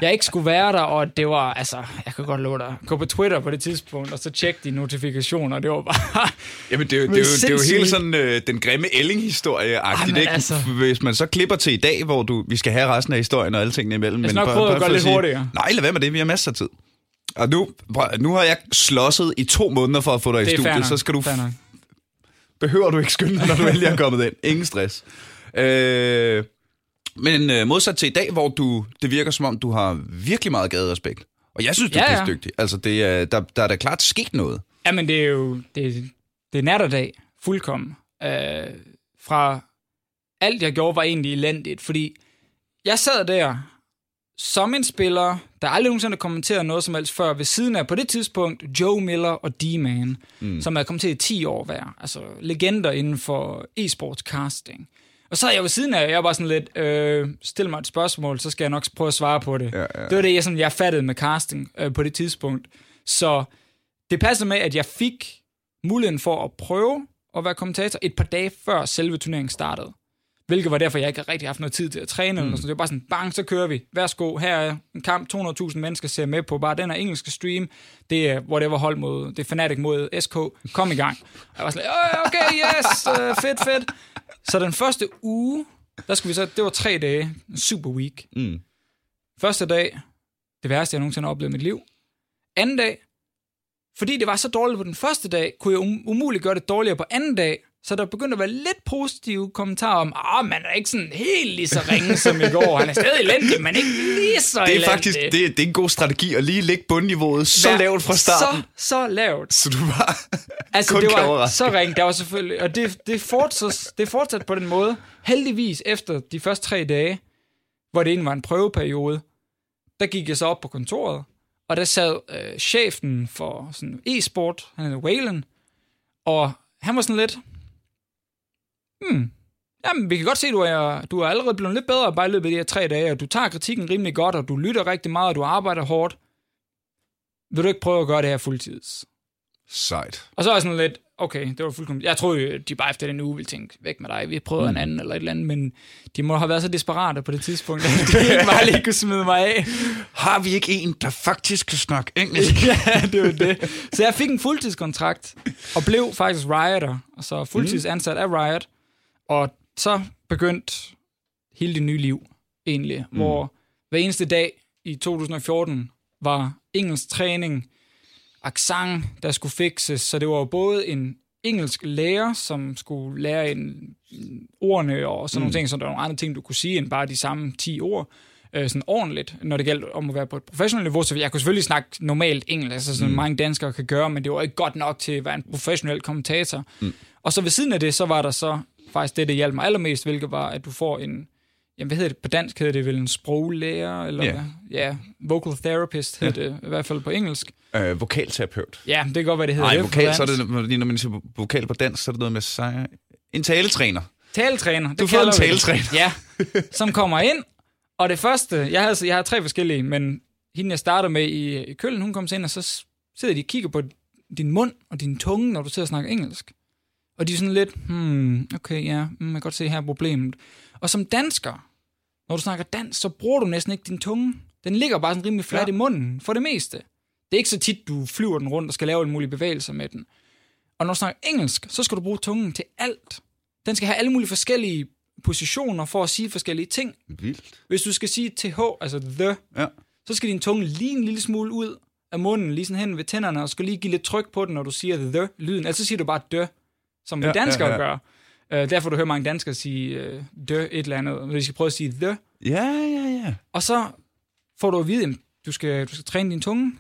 jeg ikke skulle være der, og det var, altså, jeg kan godt love dig, gå på Twitter på det tidspunkt, og så tjekke de notifikationer, det var bare... Jamen, det er jo, det er jo, det er jo hele sådan øh, den grimme Elling-historie-agtigt, ikke? Altså... Hvis man så klipper til i dag, hvor du, vi skal have resten af historien og alle tingene imellem. Jeg skal nok prøve at gøre lidt sige, hurtigere. Nej, lad være med det, vi har masser af tid. Og nu, nu har jeg slåsset i to måneder for at få dig i studiet, så skal du... Behøver du ikke skynde dig, når du endelig er kommet ind. Ingen stress. Øh, men øh, modsat til i dag, hvor du, det virker som om, du har virkelig meget respekt. Og jeg synes, du ja, er ja. dygtig. Altså, det er, der, der er da klart sket noget. Jamen, det er jo det, det er natterdag, fuldkommen. Øh, fra alt, jeg gjorde, var egentlig elendigt, fordi jeg sad der som en spiller, der aldrig nogensinde kommenteret noget som helst før, ved siden af på det tidspunkt Joe Miller og D-Man, mm. som er kommet til i 10 år hver. Altså legender inden for e-sports casting. Og så havde jeg ved siden af, jeg var bare sådan lidt, øh, stil mig et spørgsmål, så skal jeg nok prøve at svare på det. Ja, ja. Det var det, jeg, sådan, jeg fattede med casting øh, på det tidspunkt. Så det passede med, at jeg fik muligheden for at prøve at være kommentator et par dage før selve turneringen startede. Hvilket var derfor, jeg ikke rigtig haft noget tid til at træne. Mm. Eller noget. Så det var bare sådan, bang, så kører vi. Værsgo, her er en kamp, 200.000 mennesker ser med på. Bare den her engelske stream, det er whatever hold mod, det er Fnatic mod SK. Kom i gang. Og jeg var sådan, "Øh, okay, yes, uh, fedt, fedt. Så den første uge, der skulle vi så, det var tre dage, super week. Mm. Første dag, det værste, jeg nogensinde har oplevet i mit liv. Anden dag, fordi det var så dårligt på den første dag, kunne jeg um- umuligt gøre det dårligere på anden dag. Så der begyndte at være lidt positive kommentarer om, ah, man er ikke sådan helt lige så ringe som i går. Han er stadig elendig, men ikke lige så Det er elendig. faktisk det, det er en god strategi at lige lægge bundniveauet så Vær lavt fra starten. Så, så lavt. Så, du bare Altså, kun det var så ringe. Der var selvfølgelig, og det, det, fortsat, det er fortsat på den måde. Heldigvis efter de første tre dage, hvor det egentlig var en prøveperiode, der gik jeg så op på kontoret, og der sad øh, chefen for sådan e-sport, han hedder Wayland, og han var sådan lidt, hmm, jamen, vi kan godt se, at du er, du er allerede blevet lidt bedre bare i løbet af de her tre dage, og du tager kritikken rimelig godt, og du lytter rigtig meget, og du arbejder hårdt. Vil du ikke prøve at gøre det her fuldtids? Sejt. Og så er jeg sådan lidt, okay, det var fuldkommen... Jeg troede, de bare efter den uge ville tænke, væk med dig, vi prøver mm. en anden eller et eller andet, men de må have været så desperate på det tidspunkt, at de ikke bare lige kunne smide mig af. Har vi ikke en, der faktisk kan snakke engelsk? ja, det var det. Så jeg fik en fuldtidskontrakt, og blev faktisk Rioter, og så fuldtidsansat af Riot, og så begyndte hele det nye liv, egentlig, mm. hvor hver eneste dag i 2014 var engelsk træning, accent, der skulle fikses, så det var både en engelsk lærer, som skulle lære en, en ordene og sådan mm. nogle ting, så der var nogle andre ting, du kunne sige, end bare de samme 10 ord, øh, sådan ordentligt, når det galt om at være på et professionelt niveau, så jeg kunne selvfølgelig snakke normalt engelsk, altså sådan mm. mange danskere kan gøre, men det var ikke godt nok til at være en professionel kommentator. Mm. Og så ved siden af det, så var der så faktisk det, der hjalp mig allermest, hvilket var, at du får en, jamen hvad hedder det, på dansk hedder det vel en sproglærer, eller Ja. hvad? ja, vocal therapist hedder det, i hvert fald på engelsk. Øh, vokalterapeut. Ja, det kan godt være, det hedder Nej, det vokal, så er det, når man siger vokal på dansk, så er det noget med sig. En taletræner. Taletræner. Det Du får en det. taletræner. Ja, som kommer ind, og det første, jeg har, altså, jeg har tre forskellige, men hende, jeg starter med i, i Køln, hun kommer ind, og så sidder de og kigger på din mund og din tunge, når du sidder og snakker engelsk. Og de er sådan lidt, hmm, okay, ja, mm, jeg kan godt se her er problemet. Og som dansker, når du snakker dansk, så bruger du næsten ikke din tunge. Den ligger bare sådan rimelig fladt ja. I munden, for det meste. Det er ikke så tit, du flyver den rundt og skal lave alle mulige bevægelser med den. Og når du snakker engelsk, så skal du bruge tungen til alt. Den skal have alle mulige forskellige positioner for at sige forskellige ting. Vildt. Hvis du skal sige TH, altså the, Ja. så skal din tunge lige en lille smule ud af munden, lige sådan hen ved tænderne, og skal lige give lidt tryk på den, når du siger the-lyden. Altså siger du bare dø, som ja, danskere ja, ja, gør. Uh, derfor du hører mange danskere sige uh, dø et eller andet, når de skal prøve at sige the. Ja, ja, ja. Og så får du at vide, at du skal, du skal træne din tunge.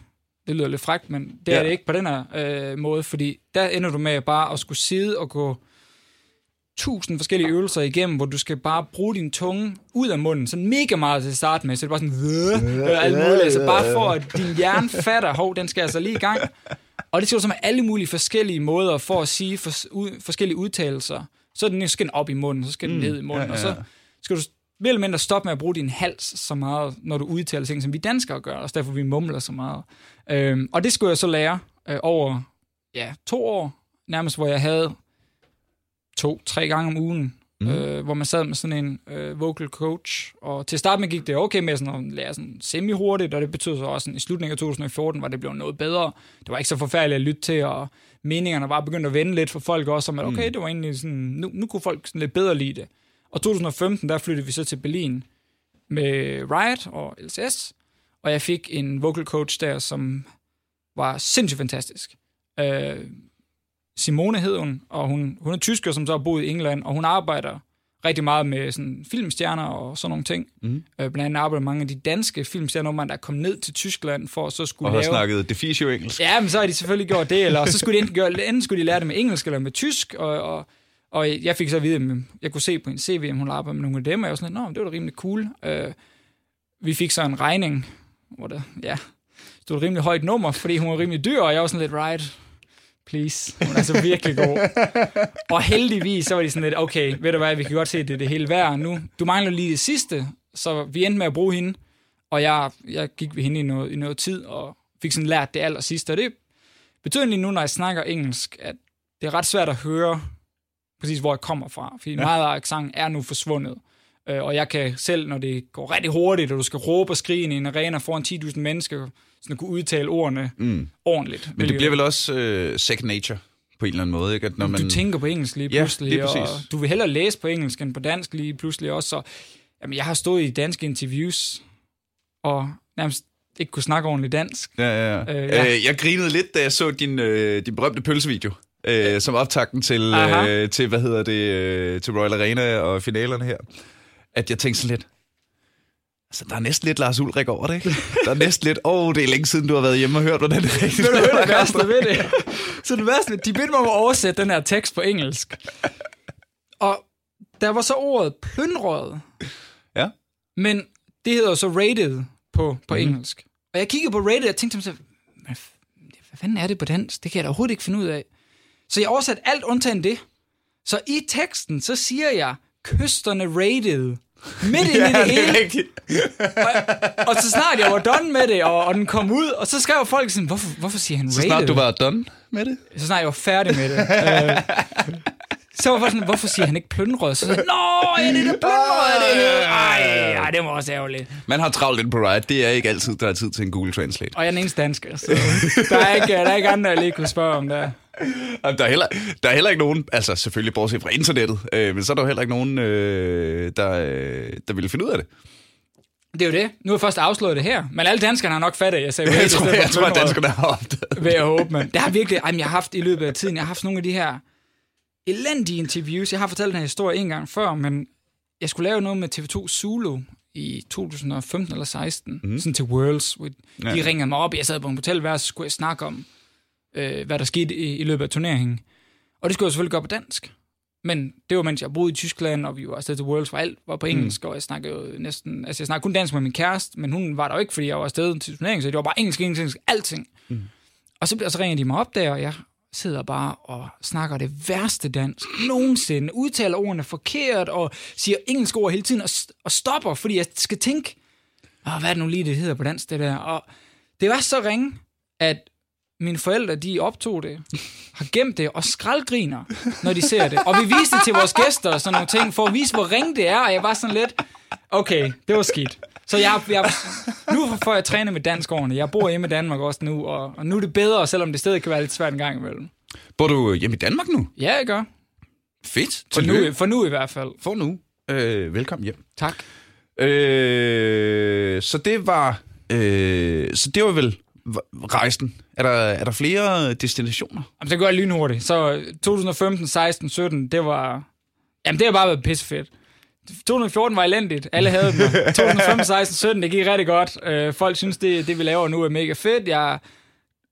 Det lyder lidt frækt, men det ja. er det ikke på den her øh, måde, fordi der ender du med bare at skulle sidde og gå tusind forskellige øvelser igennem, hvor du skal bare bruge din tunge ud af munden, sådan mega meget til at starte med, så det er bare sådan, øh, alt muligt, altså bare for at din hjerne fatter, hov, den skal altså lige i gang. Og det skal du så med alle mulige forskellige måder for at sige for, ud, forskellige udtalelser. Så er den, skal den op i munden, så skal den ned i munden, ja, og så ja. skal du mere eller mindre stoppe med at bruge din hals så meget, når du udtaler ting, som vi danskere gør, og derfor vi mumler så meget. Øhm, og det skulle jeg så lære øh, over ja, to år, nærmest hvor jeg havde to-tre gange om ugen, mm. øh, hvor man sad med sådan en øh, vocal coach. Og til at starte med gik det okay med sådan at lære sådan semi-hurtigt, og det betød så også, sådan, i slutningen af 2014 var det blevet noget bedre. Det var ikke så forfærdeligt at lytte til, og meningerne var begyndt at vende lidt for folk også, om at okay, det var egentlig sådan, nu, nu kunne folk sådan lidt bedre lide det. Og 2015, der flyttede vi så til Berlin med Riot og LCS, og jeg fik en vocal coach der, som var sindssygt fantastisk. Øh, Simone hed hun, og hun, hun er tysker, som så har boet i England, og hun arbejder rigtig meget med sådan filmstjerner og sådan nogle ting. Mm. Øh, blandt andet arbejder mange af de danske filmstjerner, der er kommet ned til Tyskland for at så skulle Og har lave... snakket defisio engelsk. Ja, men så har de selvfølgelig gjort det, eller så skulle de enten, gøre, enten skulle de lære det med engelsk eller med tysk, og, og, og jeg fik så at vide, at jeg kunne se på en CV, om hun arbejder med nogle af dem, og jeg var sådan, nå, det var da rimelig cool. Uh, vi fik så en regning, hvor det, ja, stod et rimelig højt nummer, fordi hun var rimelig dyr, og jeg var sådan lidt, right, please. Hun er så virkelig god. Og heldigvis, så var de sådan lidt, okay, ved du hvad, vi kan godt se, det er det hele værd nu. Du mangler lige det sidste, så vi endte med at bruge hende, og jeg, jeg gik ved hende i noget, i noget tid, og fik sådan lært det aller sidste. Og det betyder egentlig nu, når jeg snakker engelsk, at det er ret svært at høre præcis, hvor jeg kommer fra. Fordi ja. meget af accent er nu forsvundet. Øh, og jeg kan selv, når det går rigtig hurtigt, og du skal råbe og skrige i en arena foran 10.000 mennesker, sådan at kunne udtale ordene mm. ordentligt. Men det bliver vel også uh, second nature på en eller anden måde, ikke? At når man... Du tænker på engelsk lige pludselig, ja, og du vil hellere læse på engelsk end på dansk lige pludselig også. Så, jamen, jeg har stået i danske interviews, og nærmest ikke kunne snakke ordentligt dansk. Ja, ja, ja. Øh, ja. Øh, jeg grinede lidt, da jeg så din, øh, din berømte pølsevideo øh, som optakten til, øh, til, hvad hedder det, øh, til Royal Arena og finalerne her. At jeg tænkte sådan lidt, Altså, der er næsten lidt Lars Ulrik over det, ikke? Der er næsten lidt, åh, oh, det er længe siden, du har været hjemme og hørt, hvordan det rigtigt er. Ved du, det værste ved det? Så det værste, de bedte mig om at oversætte den her tekst på engelsk. Og der var så ordet plyndrøget. Ja. Men det hedder så rated på, på mm. engelsk. Og jeg kiggede på rated, og tænkte mig hvad fanden er det på dansk? Det kan jeg da overhovedet ikke finde ud af. Så jeg oversatte alt undtagen det. Så i teksten, så siger jeg, kysterne rated. Midt ind ja, i det, det hele. Rigtigt. og, og, så snart jeg var done med det, og, og den kom ud, og så skrev folk sådan, hvorfor, hvorfor siger han rated? Så snart du var done med det? Så snart jeg var færdig med det. uh, så var sådan, hvorfor siger han ikke plønrød? Så sagde, Nå, ja, det er det plønrød, det her. Ej, ej, det var også ærgerligt. Man har travlt ind på Riot. Det er ikke altid, der er tid til en Google Translate. Og jeg er den eneste dansker, så der er ikke, der er ikke andre, jeg lige kunne spørge om det. Der er, heller, der er heller ikke nogen, altså selvfølgelig bortset fra internettet, øh, men så er der jo heller ikke nogen, øh, der, øh, der ville finde ud af det. Det er jo det. Nu er jeg først afslået det her. Men alle danskerne har nok fattet, jeg sagde, jeg tror, jeg, jeg tror at danskerne har opdaget Ved at håbe, men det har virkelig, ej, jeg har haft i løbet af tiden, jeg har haft nogle af de her elendige interviews. Jeg har fortalt den her historie en gang før, men jeg skulle lave noget med TV2 Zulu i 2015 eller 16, mm. sådan til Worlds. De ja. ringede mig op, jeg sad på en hotelværelse, så skulle jeg snakke om, øh, hvad der skete i, i løbet af turneringen. Og det skulle jeg selvfølgelig gøre på dansk. Men det var, mens jeg boede i Tyskland, og vi var afsted til Worlds, for alt var på mm. engelsk, mm. og jeg snakkede jo næsten... Altså, jeg snakkede kun dansk med min kæreste, men hun var der jo ikke, fordi jeg var afsted til turneringen, så det var bare engelsk, engelsk, engelsk, alting. Mm. Og så, så ringede de mig op der, og jeg sidder bare og snakker det værste dansk nogensinde, udtaler ordene forkert og siger engelsk ord hele tiden og, og stopper, fordi jeg skal tænke, Åh, hvad er det nu lige, det hedder på dansk, det der? Og det var så ringe, at mine forældre, de optog det, har gemt det og skraldgriner, når de ser det. Og vi viste det til vores gæster og sådan nogle ting, for at vise, hvor ringe det er, og jeg var sådan lidt, okay, det var skidt. Så jeg, jeg, nu får jeg træne med dansk årene. Jeg bor hjemme i Danmark også nu, og, og nu er det bedre, selvom det stadig kan være lidt svært en gang imellem. Bor du hjemme i Danmark nu? Ja, jeg gør. Fedt. For nu, for nu i hvert fald. For nu. Øh, velkommen hjem. Tak. Øh, så det var... Øh, så det var vel rejsen? Er der, er der flere destinationer? Jamen, det gør jeg lynhurtigt. Så 2015, 16, 17, det var... Jamen, det har bare været pissefedt. 2014 var elendigt. Alle havde den. 2015, 16, 17, det gik rigtig godt. Øh, folk synes, det, det vi laver nu er mega fedt. Jeg,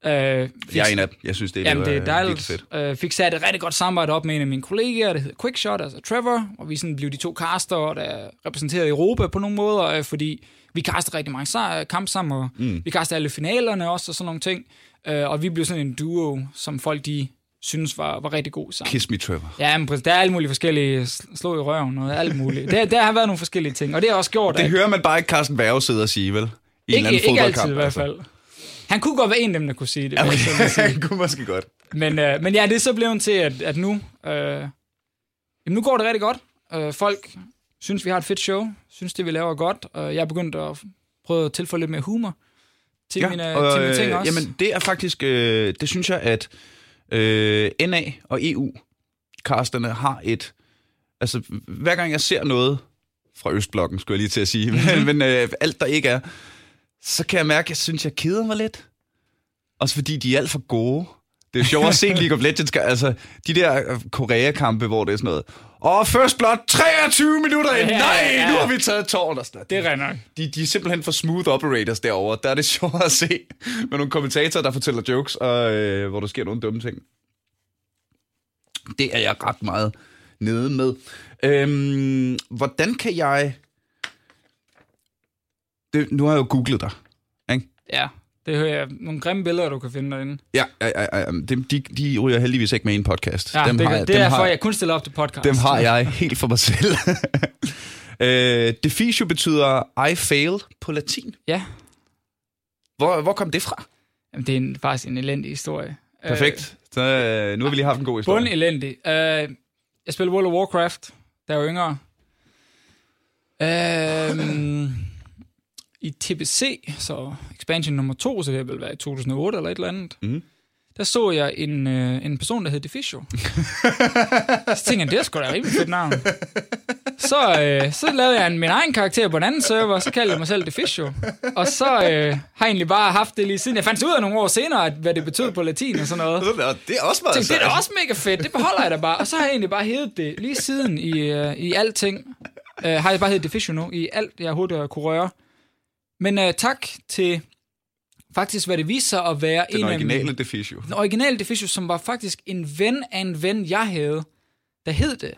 øh, fik, jeg er en af dem. Jeg synes, det, jamen, det er dejligt. fedt. Øh, fik sat et rigtig godt samarbejde op med en af mine kollegaer, der hedder Quickshot, altså Trevor, og vi sådan blev de to caster, der repræsenterede Europa på nogle måder, øh, fordi vi kastede rigtig mange kampe sammen, og mm. vi kastede alle finalerne også, og sådan nogle ting. Øh, og vi blev sådan en duo, som folk de synes var, var rigtig god sammen. Kiss me, Trevor. Ja, men der er alle mulige forskellige slå i røven og alt muligt. Der, der har været nogle forskellige ting, og det har også gjort, Det at, hører man bare ikke Carsten Værge sidde og sige, vel? I ikke, en ikke altid i hvert altså. fald. Altså. Han kunne godt være en af dem, der kunne sige det. Okay. Han kunne måske godt. Men, øh, men ja, det er så blevet til, at, at nu, øh, jamen, nu går det rigtig godt. Øh, folk synes, vi har et fedt show, synes, det vi laver er godt, og jeg er begyndt at prøve at tilføje lidt mere humor til, ja, mine, og, til mine ting også. Jamen, det er faktisk, øh, det synes jeg, at øh, NA og EU-kasterne har et... Altså, hver gang jeg ser noget fra Østblokken, skulle jeg lige til at sige, mm-hmm. men øh, alt der ikke er, så kan jeg mærke, at jeg synes, jeg keder mig lidt. Også fordi de er alt for gode. Det er sjovt at se League of Legends, altså de der øh, Korea-kampe, hvor det er sådan noget, og first blood, 23 minutter ind. Ja, Nej, ja. nu har vi taget tårn og sådan Det er nok. De, de er simpelthen for smooth operators derovre. Der er det sjovt at se med nogle kommentatorer, der fortæller jokes, og øh, hvor der sker nogle dumme ting. Det er jeg ret meget nede med. Øhm, hvordan kan jeg... Det, nu har jeg jo googlet dig, ikke? Ja. Det hører jeg nogle grimme billeder, du kan finde derinde. Ja, ja, ja, ja. Dem, de, de ryger heldigvis ikke med i en podcast. Ja, dem det, har jeg, det er dem derfor, har, jeg kun stiller op til podcast. Dem har jeg helt for mig selv. øh, defisio betyder I failed på latin. Ja, Hvor, hvor kom det fra? Jamen, det er en, faktisk en elendig historie. Perfekt. Så, øh, nu har vi lige haft en god Øh, historie. bund elendig. Uh, jeg spillede World of Warcraft, da jeg var yngre. Uh, I TBC, så expansion nummer to, så det har vel været i 2008 eller et eller andet. Mhm. Der så jeg en, øh, en person, der hed Defisio. så tænkte jeg, det er sgu da rimelig fedt navn. Så, øh, så lavede jeg en, min egen karakter på en anden server, så kaldte jeg mig selv Defisio. Og så øh, har jeg egentlig bare haft det lige siden. Jeg fandt ud af nogle år senere, at, hvad det betød på latin og sådan noget. Det er også meget tænkte, det er også mega fedt, det beholder jeg da bare. Og så har jeg egentlig bare hævet det lige siden i, uh, i alting. Uh, har jeg bare heddet Defisio nu, i alt, jeg overhovedet kunne røre. Men uh, tak til faktisk, hvad det viser sig at være Den en originale af defisio. den originale Defisio, som var faktisk en ven af en ven, jeg havde, der hed det.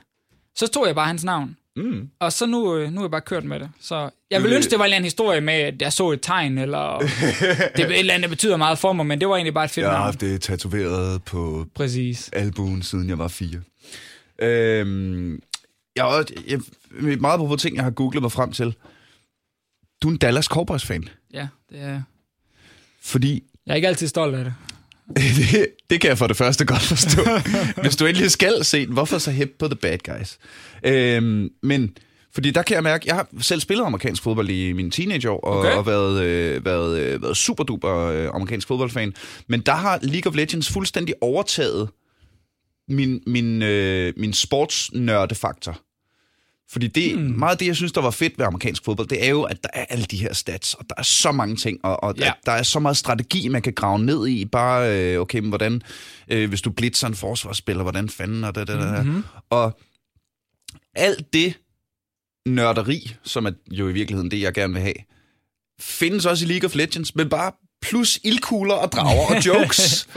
Så tog jeg bare hans navn. Mm. Og så nu, øh, nu er jeg bare kørt med det. Så jeg vil vil- ønske, det var en eller anden historie med, at jeg så et tegn, eller det er et eller andet, der betyder meget for mig, men det var egentlig bare et fedt Jeg har haft det tatoveret på Præcis. albuen, siden jeg var fire. Øhm, jeg, har også- jeg, jeg, meget på ting, jeg har googlet mig frem til. Du er en Dallas Cowboys-fan. Ja, det er... Fordi Jeg er ikke altid stolt af det. det, det kan jeg for det første godt forstå. Hvis du endelig skal se den, hvorfor så hip på The Bad Guys? Øhm, men fordi der kan jeg mærke, jeg har selv spillet amerikansk fodbold i mine teenageår, og, Okay. og været, øh, været, øh, været super duper øh, amerikansk fodboldfan. Men der har League of Legends fuldstændig overtaget min, min, øh, min sportsnørdefaktor. Fordi det, hmm. meget af det, jeg synes, der var fedt ved amerikansk fodbold, det er jo, at der er alle de her stats, og der er så mange ting, og, og Ja. der er så meget strategi, man kan grave ned i. Bare, øh, okay, men hvordan, øh, hvis du blitzer en forsvarsspiller, hvordan fanden, og det, det, det, Mhm. mm-hmm. Og alt det nørderi, som er jo i virkeligheden det, jeg gerne vil have, findes også i League of Legends, men bare plus ildkugler og drager og jokes,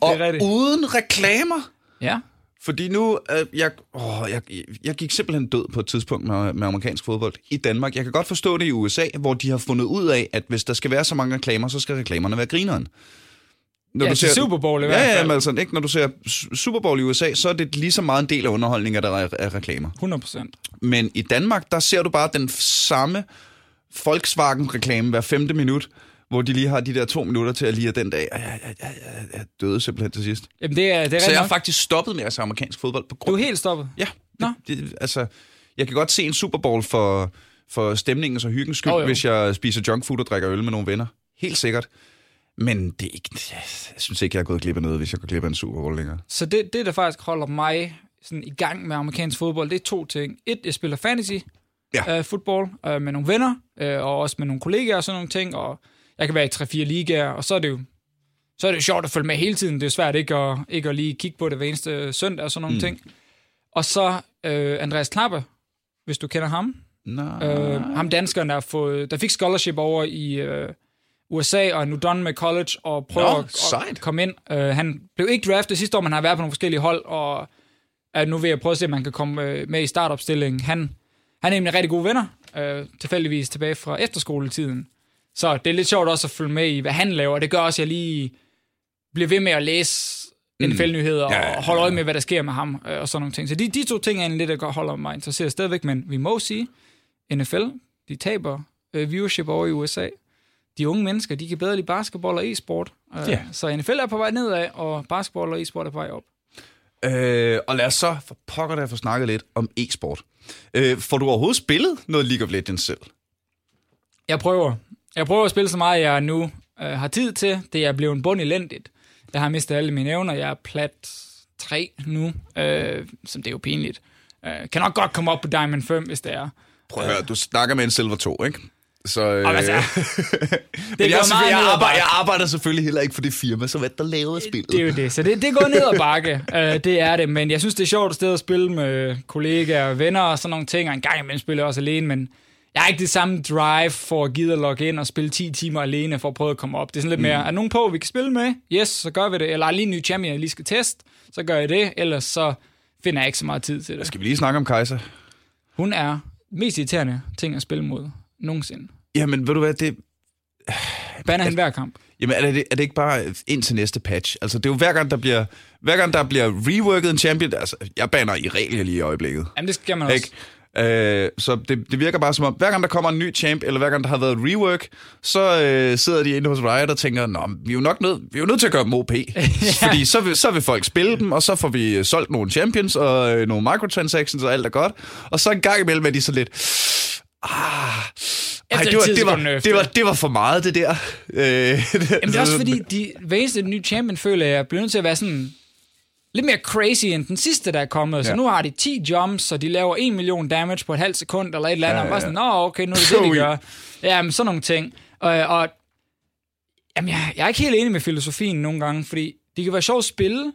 og uden reklamer. Ja. Fordi nu, øh, jeg, åh, jeg, jeg gik simpelthen død på et tidspunkt med, med amerikansk fodbold i Danmark. Jeg kan godt forstå det i USA, hvor de har fundet ud af, at hvis der skal være så mange reklamer, så skal reklamerne være grineren. Når ja, til Super Bowl i hvert Ja, ja, fald. men altså, ikke? når du ser Super Bowl i USA, så er det lige så meget en del af underholdningen, at der er, er reklamer. 100 procent. Men i Danmark, der ser du bare den samme Volkswagen-reklame hver femte minut, hvor de lige har de der to minutter til at lige den dag. Jeg, jeg, jeg, jeg, jeg døde simpelthen til sidst. Jamen, det er, det er Så jeg har nok. faktisk stoppet med at se amerikansk fodbold på Du grund er helt stoppet. Ja, Nå. det, det, altså, jeg kan godt se en Super Bowl for, for stemningens og hyggens skyld, oh, jo. hvis jeg spiser junkfood og drikker øl med nogle venner. Helt sikkert. Men det er ikke, jeg synes ikke, jeg har gået glip af noget, hvis jeg går glip af en Super Bowl længere. Så det, det, der faktisk holder mig sådan i gang med amerikansk fodbold, det er to ting. Et, jeg spiller fantasy Ja. uh, fodbold uh, med nogle venner, uh, og også med nogle kollegaer og sådan nogle ting, og jeg kan være i 3-4 ligaer, og så er det jo så er det jo sjovt at følge med hele tiden. Det er svært ikke at, ikke at lige kigge på det hver eneste søndag og sådan nogle mm. ting. Og så uh, Andreas Knappe, hvis du kender ham. Nej. Øh, ham danskeren, der, fået, der fik scholarship over i øh, USA, og er nu done med college, og prøver Nå, at, at komme ind. Øh, han blev ikke draftet sidste år, men han har været på nogle forskellige hold, og er nu ved at prøve at se, om man kan komme øh, med i startopstillingen. Han, han er nemlig rigtig gode venner, øh, tilfældigvis tilbage fra efterskoletiden. Så det er lidt sjovt også at følge med i, hvad han laver. Det gør også, at jeg lige bliver ved med at læse NFL-nyheder Mm. Ja, ja, ja. og holde øje med, hvad der sker med ham øh, og sådan nogle ting. Så de, de to ting er egentlig lidt, der holder mig interesseret stadigvæk, men vi må sige, NFL, de taber øh, viewership over i USA. De unge mennesker, de kan bedre lide basketball og e-sport. Øh, Ja. Så NFL er på vej nedad, og basketball og e-sport er på vej op. Øh, og lad os så for pokker der få snakket lidt om e-sport. Øh, får du overhovedet spillet noget League of Legends selv? Jeg prøver. Jeg prøver at spille så meget, jeg nu øh, har tid til. Det er blevet bund elendigt. Jeg har mistet alle mine evner. Jeg er plat 3 nu, øh, som det er jo pinligt. Øh, kan nok godt komme op på Diamond 5, hvis det er. Prøv at høre, du snakker med en Silver 2, ikke? Så, øh, altså, det jeg, er meget jeg, arbejder, jeg arbejder selvfølgelig heller ikke for det firma, så hvad der lavede spillet. Det er jo det. Så det, det går ned ad bakke. uh, det er det. Men jeg synes, det er sjovt et sted at spille med kollegaer og venner og sådan nogle ting. Og en gang imellem spiller jeg også alene, men jeg har ikke det samme drive for at gide at logge ind og spille 10 timer alene for at prøve at komme op. Det er sådan lidt mere, er der nogen på, vi kan spille med? Yes, så gør vi det. Eller er lige en ny champion, jeg lige skal teste? Så gør jeg det. Ellers så finder jeg ikke så meget tid til det. Skal vi lige snakke om Kaiser? Hun er mest irriterende ting at spille mod nogensinde. Jamen, ved du hvad, det... Banner hende hver kamp. Jamen, er det, er det ikke bare ind til næste patch? Altså, det er jo hver gang, der bliver, hver gang, der bliver reworket en champion... Altså, jeg baner i regel lige i øjeblikket. Jamen, det skal man også. Øh, så det, det virker bare som om, hver gang der kommer en ny champ, eller hver gang der har været et rework, så øh, sidder de inde hos Riot og tænker, Nå, vi er jo nok nødt, vi er jo nødt til at gøre dem OP. ja. Fordi så vil, så vil folk spille dem, og så får vi øh, solgt nogle champions og øh, nogle microtransactions, og alt er godt. Og så en gang imellem er de så lidt... Ah, ej, det, var, det, var, det, var, det var for meget, det der. Øh, Jamen, det er også fordi, de, hver eneste nye champion føler jeg, bliver nødt til at være sådan lidt mere crazy end den sidste, der er kommet. Ja. Så nu har de 10 jumps, og de laver 1 million damage på et halvt sekund, eller et eller andet. Ja, ja. Og bare sådan, nå, okay, nu er det det, de gør. Ja, men sådan nogle ting. Og, og jamen, jeg, jeg er ikke helt enig med filosofien nogle gange, fordi de kan være sjovt at spille,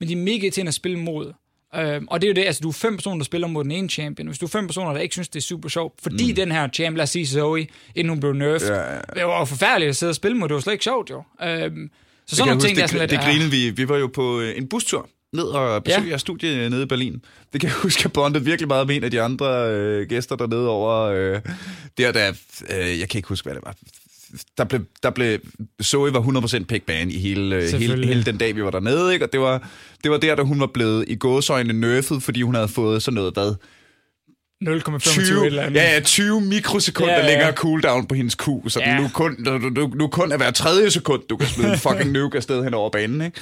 men de er mega til at spille mod. Øhm, og det er jo det, altså du er fem personer, der spiller mod den ene champion. Hvis du er fem personer, der ikke synes, det er super sjovt, fordi mm. den her champ, lad os sige Zoe, inden hun blev nerfed, ja, ja. det var forfærdeligt at sidde og spille mod, det var slet ikke sjovt jo. Øhm, så sådan nogle ting, det, der er sådan lidt... Det grinede vi, vi var jo på øh, en bustur ned og besøge ja. jeres studie nede i Berlin. Det kan jeg huske, jeg bondede virkelig meget med en af de andre øh, gæster dernede over. Øh, der, der, øh, jeg kan ikke huske, hvad det var. Der blev, der blev Zoe var 100% pick ban i hele, øh, hele, hele den dag, vi var dernede. Ikke? Og det var, det var der, da hun var blevet i gåsøjne nerfed, fordi hun havde fået sådan noget, hvad? 0,25 eller andet. Ja, ja, 20 mikrosekunder ja, ja. længere cooldown på hendes Q, så ja. nu, kun, nu, nu, nu kun er hver tredje sekund, du kan smide en fucking nuke afsted hen over banen, ikke?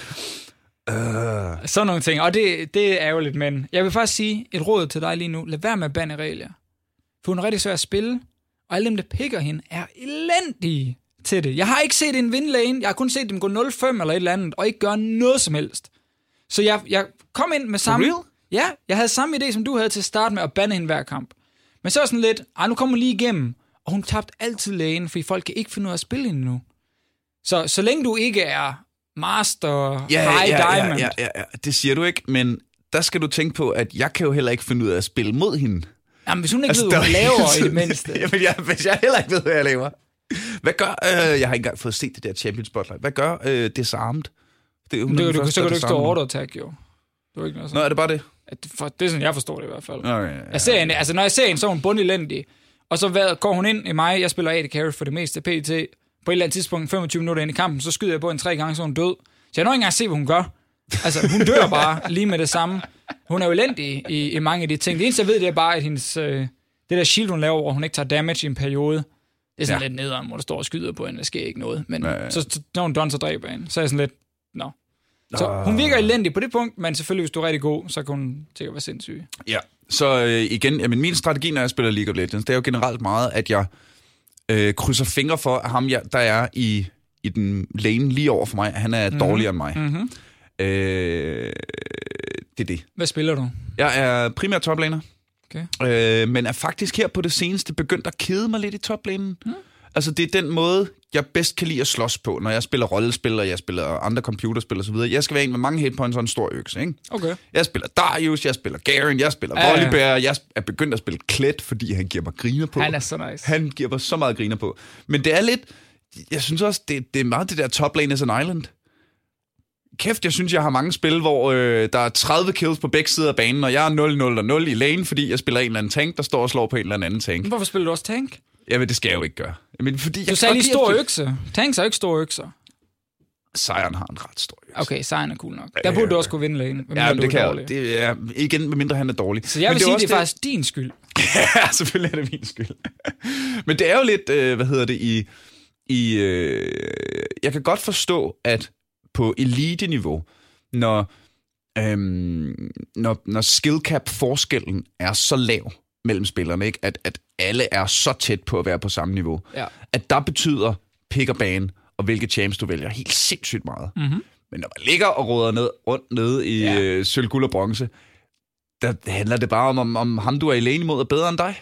Uh. Sådan nogle ting, og det, det er ærgerligt, men jeg vil faktisk sige et råd til dig lige nu. Lad være med at bande Relia. For hun er rigtig svær at spille, og alle dem, der picker hende, er elendige til det. Jeg har ikke set en vinde lane, jeg har kun set dem gå 0-5 eller et eller andet, og ikke gøre noget som helst. Så jeg, jeg kom ind med samme... real? Ja, jeg havde samme idé, som du havde til at starte med at bande hende hver kamp. Men så sådan lidt, ej, nu kommer hun lige igennem, og hun tabte altid lane, fordi folk kan ikke finde ud af at spille hende nu. Så, så længe du ikke er master, ja, high ja, diamond. Ja, ja, ja, det siger du ikke, men der skal du tænke på, at jeg kan jo heller ikke finde ud af at spille mod hende. Jamen, hvis hun ikke altså, ved, hvad hun laver i det mindste. Jamen, jeg, hvis jeg heller ikke ved, hvad jeg laver. Hvad gør... Øh, jeg har ikke engang fået set det der Champions Spotlight. Hvad gør øh, Disarmed? Det, hun det, du, så kan du ikke stå order attack, jo. Det er ikke noget sådan. Nå, er det bare det? At, for, det er sådan, jeg forstår det i hvert fald. Okay, ja, ja. Jeg ser hende, altså, når jeg ser hende, så er hun bundelendig. Og så hvad, går hun ind i mig, jeg spiller AD carry for det meste PT. På et eller andet tidspunkt, 25 minutter ind i kampen, så skyder jeg på en tre gange, så hun død. Så jeg når ikke engang se, hvad hun gør. Altså, hun dør bare lige med det samme. Hun er jo elendig i, i mange af de ting. Det eneste, jeg ved, det er bare, at hendes, øh, det der shield, hun laver, hvor hun ikke tager damage i en periode, det er sådan ja. lidt nederen, hvor der står og skyder på hende, der sker ikke noget. Men ja, ja. så når hun done, så dræber hende. Så er jeg sådan lidt, nå. No. Så hun virker elendig på det punkt, men selvfølgelig, hvis du er rigtig god, så kan hun sikkert være sindssyg. Ja, så øh, igen, jamen, min strategi, når jeg spiller League of Legends, det er jo generelt meget, at jeg øh, krydser fingre for, at ham, jeg, der er i i den lane lige over for mig. Han er mm-hmm. dårligere end mig. Mm-hmm. Øh, det er det. Hvad spiller du? Jeg er primært toplaner. Okay. Øh, men er faktisk her på det seneste begyndt at kede mig lidt i toplanen. Mm. Altså, det er den måde, jeg bedst kan lide at slås på, når jeg spiller rollespil, og jeg spiller andre computerspil og så videre. Jeg skal være en med mange hitpoints og en stor økse, ikke? Okay. Jeg spiller Darius, jeg spiller Garen, jeg spiller ja, Volibear, jeg er begyndt at spille Klet, fordi han giver mig griner på. Han er så nice. Han giver mig så meget griner på. Men det er lidt jeg synes også, det, det er meget det der top lane is an island. Kæft, jeg synes, jeg har mange spil, hvor øh, der er 30 kills på begge sider af banen, og jeg er 0-0 og 0 i lane, fordi jeg spiller en eller anden tank, der står og slår på en eller anden tank. Hvorfor spiller du også tank? Jamen, det skal jeg jo ikke gøre. Men fordi du jeg sagde lige stor økse. Tanks er ikke store økser. Sejren har en ret stor økse. Okay, sejren er cool nok. Der burde du også kunne vinde lane. Ja, men det kan jeg. Det er, igen, medmindre han er dårlig. Så jeg vil men sige, det er, det faktisk din skyld. ja, selvfølgelig er det min skyld. men det er jo lidt, øh, hvad hedder det, i i... Øh, jeg kan godt forstå, at på elite-niveau, når, øhm, når, når skill cap-forskellen er så lav mellem spillerne, ikke? At, at alle er så tæt på at være på samme niveau, ja. at der betyder pick og ban, og hvilke champs du vælger, helt sindssygt meget. Mm-hmm. Men når man ligger og råder ned, rundt nede i ja. øh, sølv, guld og bronze, der handler det bare om, om, om ham, du er i lane imod, er bedre end dig.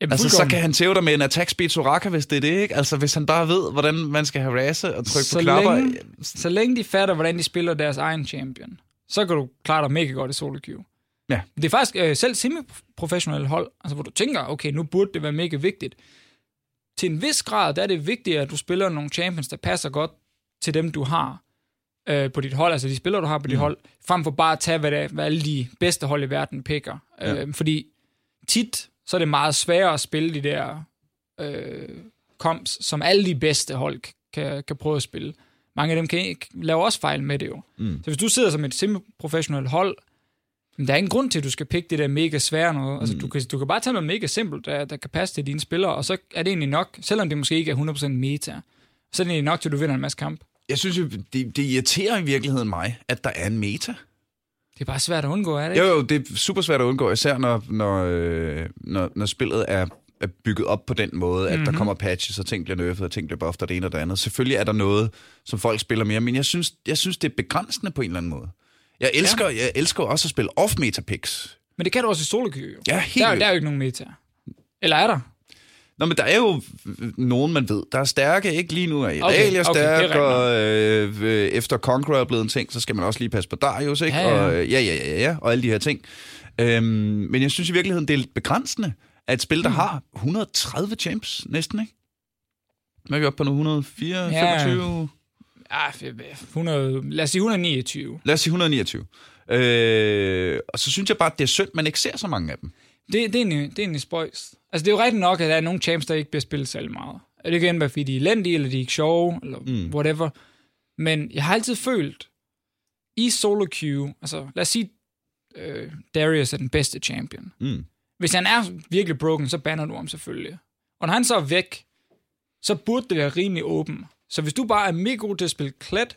Jamen, altså, så kan han tæve dig med en attack speed Soraka, hvis det er det, ikke? Altså, hvis han bare ved, hvordan man skal harasse og trykke så på knapper. Længe, så længe de fatter, hvordan de spiller deres egen champion, så kan du klare dig mega godt i solo queue. Ja. Det er faktisk øh, selv semi-professionelle hold, altså, hvor du tænker, okay, nu burde det være mega vigtigt. Til en vis grad, der er det vigtigt, at du spiller nogle champions, der passer godt til dem, du har øh, på dit hold, altså de spillere, du har på dit mm. hold, frem for bare at tage, hvad, det, hvad alle de bedste hold i verden picker. Ja. Øh, fordi tit så er det meget sværere at spille de der øh, komps, som alle de bedste hold kan, kan prøve at spille. Mange af dem kan ikke lave også fejl med det jo. Mm. Så hvis du sidder som et semi-professionelt hold, men der er ingen grund til, at du skal pikke det der mega svære noget. Altså, Mm. du, kan, du kan bare tage noget mega simpelt, der, der kan passe til dine spillere, og så er det egentlig nok, selvom det måske ikke er 100% meta, så er det egentlig nok til, at du vinder en masse kamp. Jeg synes jo, det, det irriterer i virkeligheden mig, at der er en meta. Det er bare svært at undgå, er det Jo, ikke? jo, det er super svært at undgå, især når, når, øh, når, når spillet er, er bygget op på den måde, at mm-hmm. der Mhm. kommer patches, og ting bliver nerfed, og ting bliver buffet, og det ene og det andet. Selvfølgelig er der noget, som folk spiller mere, men jeg synes, jeg synes det er begrænsende på en eller anden måde. Jeg elsker, ja. jeg elsker også at spille off-meta picks. Men det kan du også i solo queue, jo. Ja, helt Der, der er jo ikke nogen meta. Eller er der? Nå, men der er jo nogen, man ved, der er stærke, ikke lige nu er Irelia Okay, stærk, og øh, øh, efter Conqueror er blevet en ting, så skal man også lige passe på Darius, ikke? Ja, ja. Og, øh, ja, ja, ja, ja, og alle de her ting. Øhm, men jeg synes i virkeligheden, det er lidt begrænsende, at et spil, der Hmm. har 130 champs næsten, ikke? Hvad er vi oppe på nu? 104, Ja. 25? Ja, 100, lad os sige 129. Lad os sige 129. Øh, og så synes jeg bare, at det er synd, man ikke ser så mange af dem. Det, det, er egentlig, det er egentlig spøjs. Altså, det er jo rigtigt nok, at der er nogle champs, der ikke bliver spillet særlig meget. Og det kan enten være, fordi de er elendige, eller de er ikke sjove, eller mm. whatever. Men jeg har altid følt, i solo queue, altså lad os sige, øh, Darius er den bedste champion. Mm. Hvis han er virkelig broken, så banner du ham selvfølgelig. Og når han så er væk, så burde det være rimelig åben. Så hvis du bare er mega god til at spille klat,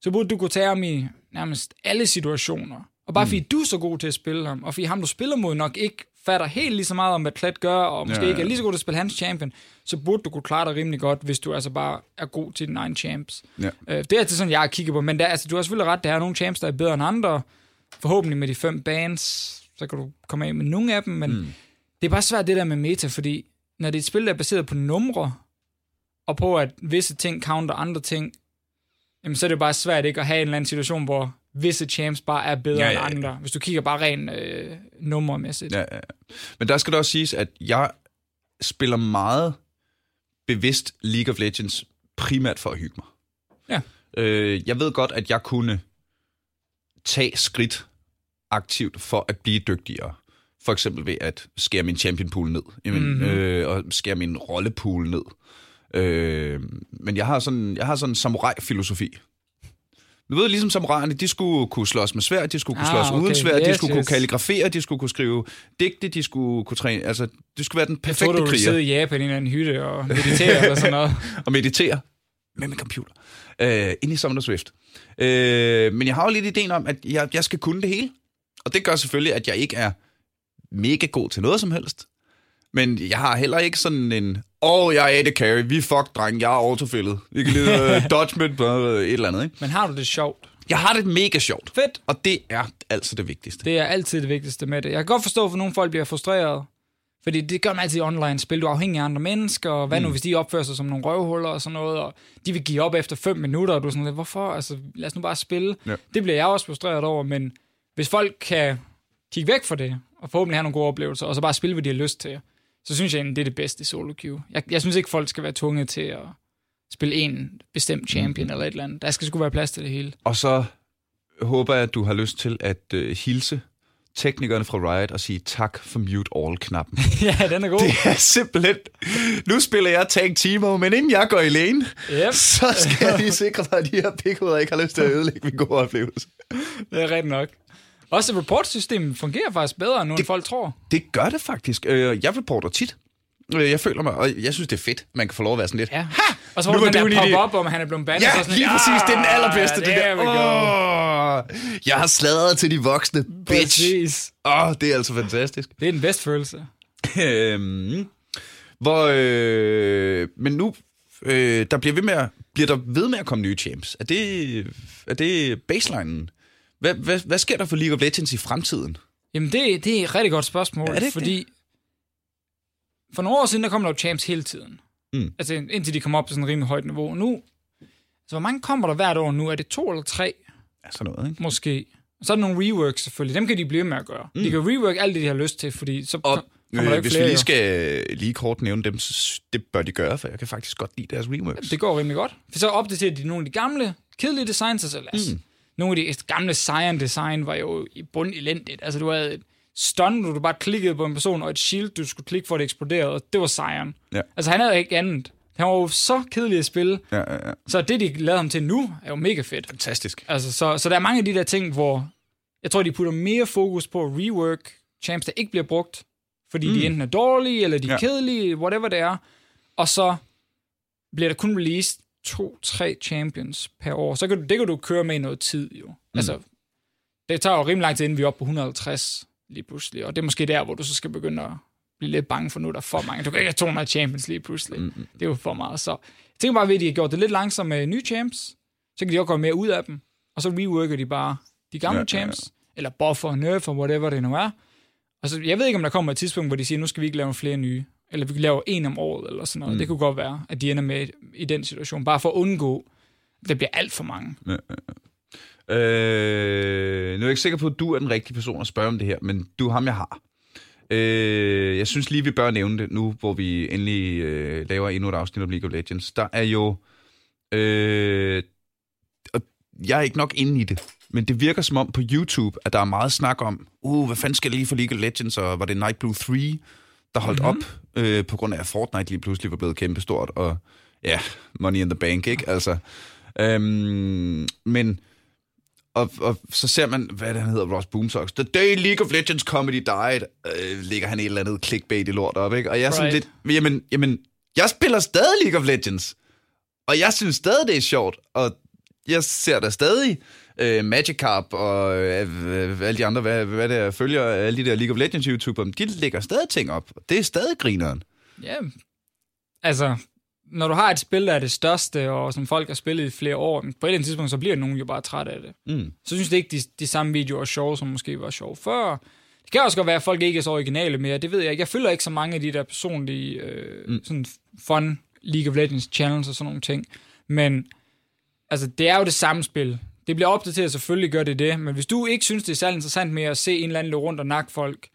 så burde du kunne tage ham i nærmest alle situationer. Og bare mm. fordi du er så god til at spille ham, og fordi ham, du spiller mod, nok ikke fatter helt lige så meget om, hvad klat gør, og måske Ja, ja, ikke er lige så god til at spille hans champion, så burde du kunne klare dig rimelig godt, hvis du altså bare er god til din egen champs. Ja. Øh, det er altid sådan, jeg har kigget på, men der, altså, du har selvfølgelig ret, der er nogle champs, der er bedre end andre. Forhåbentlig med de fem bands, så kan du komme af med nogle af dem, men mm. det er bare svært det der med meta, fordi når det er et spil, der er baseret på numre, og på at visse ting counter andre ting, jamen så er det jo bare svært ikke at have en eller anden situation, hvor visse champs bare er bedre Ja, ja, ja, end andre, hvis du kigger bare rent øh, nummermæssigt. Ja, ja. Men der skal det også siges, at jeg spiller meget bevidst League of Legends primært for at hygge mig. Ja. Øh, jeg ved godt, at jeg kunne tage skridt aktivt for at blive dygtigere. For eksempel ved at skære min champion pool ned, Mhm. mm-hmm. øh, og skære min rollepool ned. Øh, men jeg har sådan, jeg har sådan en samurai-filosofi. Du ved, ligesom samuraierne, de skulle kunne slås med sværd, de skulle kunne Ah, slås uden okay. sværd, de Yes, skulle yes. kunne kalligrafere, de skulle kunne skrive digte, de skulle kunne træne, altså, det skulle være den Jeg tror, perfekte du sidde kriger i Japan i en eller anden hytte og meditere eller sådan noget. og meditere med min computer øh, ind i Summoner Swift. Øh, men jeg har jo lidt ideen om, at jeg, jeg skal kunne det hele. Og det gør selvfølgelig, at jeg ikke er mega god til noget som helst. Men jeg har heller ikke sådan en, åh, oh, jeg er det carry, vi fuck, dreng, jeg er autofillet. Vi kan lide uh, dodgement, blah, blah, et eller andet, ikke? Men har du det sjovt? Jeg har det mega sjovt, Fedt. og det er altså det vigtigste. Det er altid det vigtigste med det. Jeg kan godt forstå, at nogle folk bliver frustreret. Fordi det gør man altid i online-spil. Du er afhængig af andre mennesker, og hvad nu, hvis de opfører sig som nogle røvhuller og sådan noget, og de vil give op efter fem minutter, og du er sådan lidt, hvorfor? Altså, lad os nu bare spille. Ja. Det bliver jeg også frustreret over, men hvis folk kan kigge væk fra det, og forhåbentlig have nogle gode oplevelser, og så bare spille, hvad de har lyst til, så synes jeg egentlig, det er det bedste solo queue. Jeg, jeg synes ikke, folk skal være tvunget til at spille en bestemt champion mm. eller et eller andet. Der skal sgu være plads til det hele. Og så håber jeg, at du har lyst til at uh, hilse teknikerne fra Riot og sige tak for mute all-knappen. ja, den er god. Det er simpelthen... Nu spiller jeg Tank Timo, men inden jeg går i lane, Yep. så skal jeg lige sikre mig, at de her pikhoveder ikke har lyst til at ødelægge min gode oplevelse. Det er rigtigt nok. Også reportsystemet fungerer faktisk bedre, end det... folk tror. Det gør det faktisk. Øh, Jeg reporter tit. Øh, Jeg føler mig, og jeg synes, det er fedt, man kan få lov at være sådan lidt. Ja. Og så Nu får man der pop op, om han er blevet bandet. Ja, så sådan, lige præcis. Det er den allerbedste. Ah, det der. Åh, jeg har sladret til de voksne. Bitch. Præcis. Åh, det er altså fantastisk. Det er den bedste følelse. Øhm, hvor, øh, men nu, øh, der bliver, ved med at, bliver der ved med at komme nye champs. Er det, er det baselinen? Hvad, hvad, hvad sker der for League of Legends i fremtiden? Jamen, det, det er et rigtig godt spørgsmål, Er det fordi for nogle år siden, der kom der jo champs hele tiden. Mm. Altså, indtil de kom op på sådan et rimelig højt niveau. Nu, så hvor mange kommer der hvert år nu? Er det to eller tre, Ja, sådan noget, ikke? måske? Og så er der nogle reworks selvfølgelig. Dem kan de blive med at gøre. Mm. De kan rework alt det, de har lyst til, fordi så Og kommer der øh, ikke hvis vi flere. lige jo. skal lige kort nævne dem, så det bør de gøre, for jeg kan faktisk godt lide deres reworks. Det går rimelig godt. For så opdaterer de nogle af de gamle, kedelige designs, og så lad os. Mm. Nogle af de gamle Cyan design var jo i bund elendigt. Altså, du havde et stun, hvor du bare klikkede på en person, og et shield, du skulle klikke for, at det eksploderede, og det var Cyan. Ja. Altså, han havde ikke andet. Han var jo så kedelig at spille, Ja, ja, ja. så det, de lavede ham til nu, er jo mega fedt. Fantastisk. Altså, så, så der er mange af de der ting, hvor jeg tror, de putter mere fokus på at rework champs, der ikke bliver brugt, fordi mm. de enten er dårlige, eller de er ja. kedelige, whatever det er. Og så bliver der kun released to-tre champions per år. Så kan du, det kan du køre med i noget tid, jo. Mm. Altså, det tager jo rimelig lang tid, inden vi er oppe på 150 lige pludselig. Og det er måske der, hvor du så skal begynde at blive lidt bange for, nu er der for mange. Du kan ikke have 200 champions lige pludselig. Mm. Det er jo for meget. Så jeg tænker bare ved, at de har gjort det lidt langsomt med nye champs. Så kan de også gøre mere ud af dem. Og så reworker de bare de gamle Ja, ja, ja, ja. champs. Eller buffer, nerf, og whatever det nu er. Og så, jeg ved ikke, om der kommer et tidspunkt, hvor de siger, nu skal vi ikke lave flere nye. Eller vi laver en om året, eller sådan noget. Mm. Det kunne godt være, at de ender med i den situation. Bare for at undgå, at det bliver alt for mange. Øh, nu er jeg ikke sikker på, at du er den rigtige person at spørge om det her, men du er ham, jeg har. Øh, jeg synes lige, vi bør nævne det nu, hvor vi endelig øh, laver endnu et afsnit om League of Legends. Der er jo... Øh, og jeg er ikke nok inde i det, men det virker som om på YouTube, at der er meget snak om, uh, hvad fanden skal jeg lige for League of Legends, og var det Night Blue 3, der holdt mm-hmm. op, øh, på grund af, at Fortnite lige pludselig var blevet kæmpestort, og ja, money in the bank, ikke? Altså, øhm, men og, og så ser man, hvad det han hedder, Ross Boomsocks. The day League of Legends comedy died, øh, ligger han et eller andet clickbait i lort op, ikke? Og jeg er sådan Right. lidt, jamen, jamen, jeg spiller stadig League of Legends, og jeg synes stadig, det er sjovt, og jeg ser da stadig øh, Magikarp og øh, øh, alle de andre, hvad, hvad det er, følger alle de der League of Legends YouTubere, de lægger stadig ting op. Det er stadig grineren. Ja, altså, når du har et spil, der er det største, og som folk har spillet i flere år, på et eller andet tidspunkt, så bliver nogen jo bare træt af det. Mm. Så synes det ikke, de, de samme videoer er sjove, som måske var sjove før. Det kan også godt være, at folk ikke er så originale mere, det ved jeg ikke. Jeg følger ikke så mange af de der personlige, øh, mm. sådan fun League of Legends channels og sådan nogle ting. Men, altså, det er jo det samme spil. Det bliver opdateret, selvfølgelig gør det det, men hvis du ikke synes, det er særlig interessant med at se en eller anden løbe rundt og nakke folk,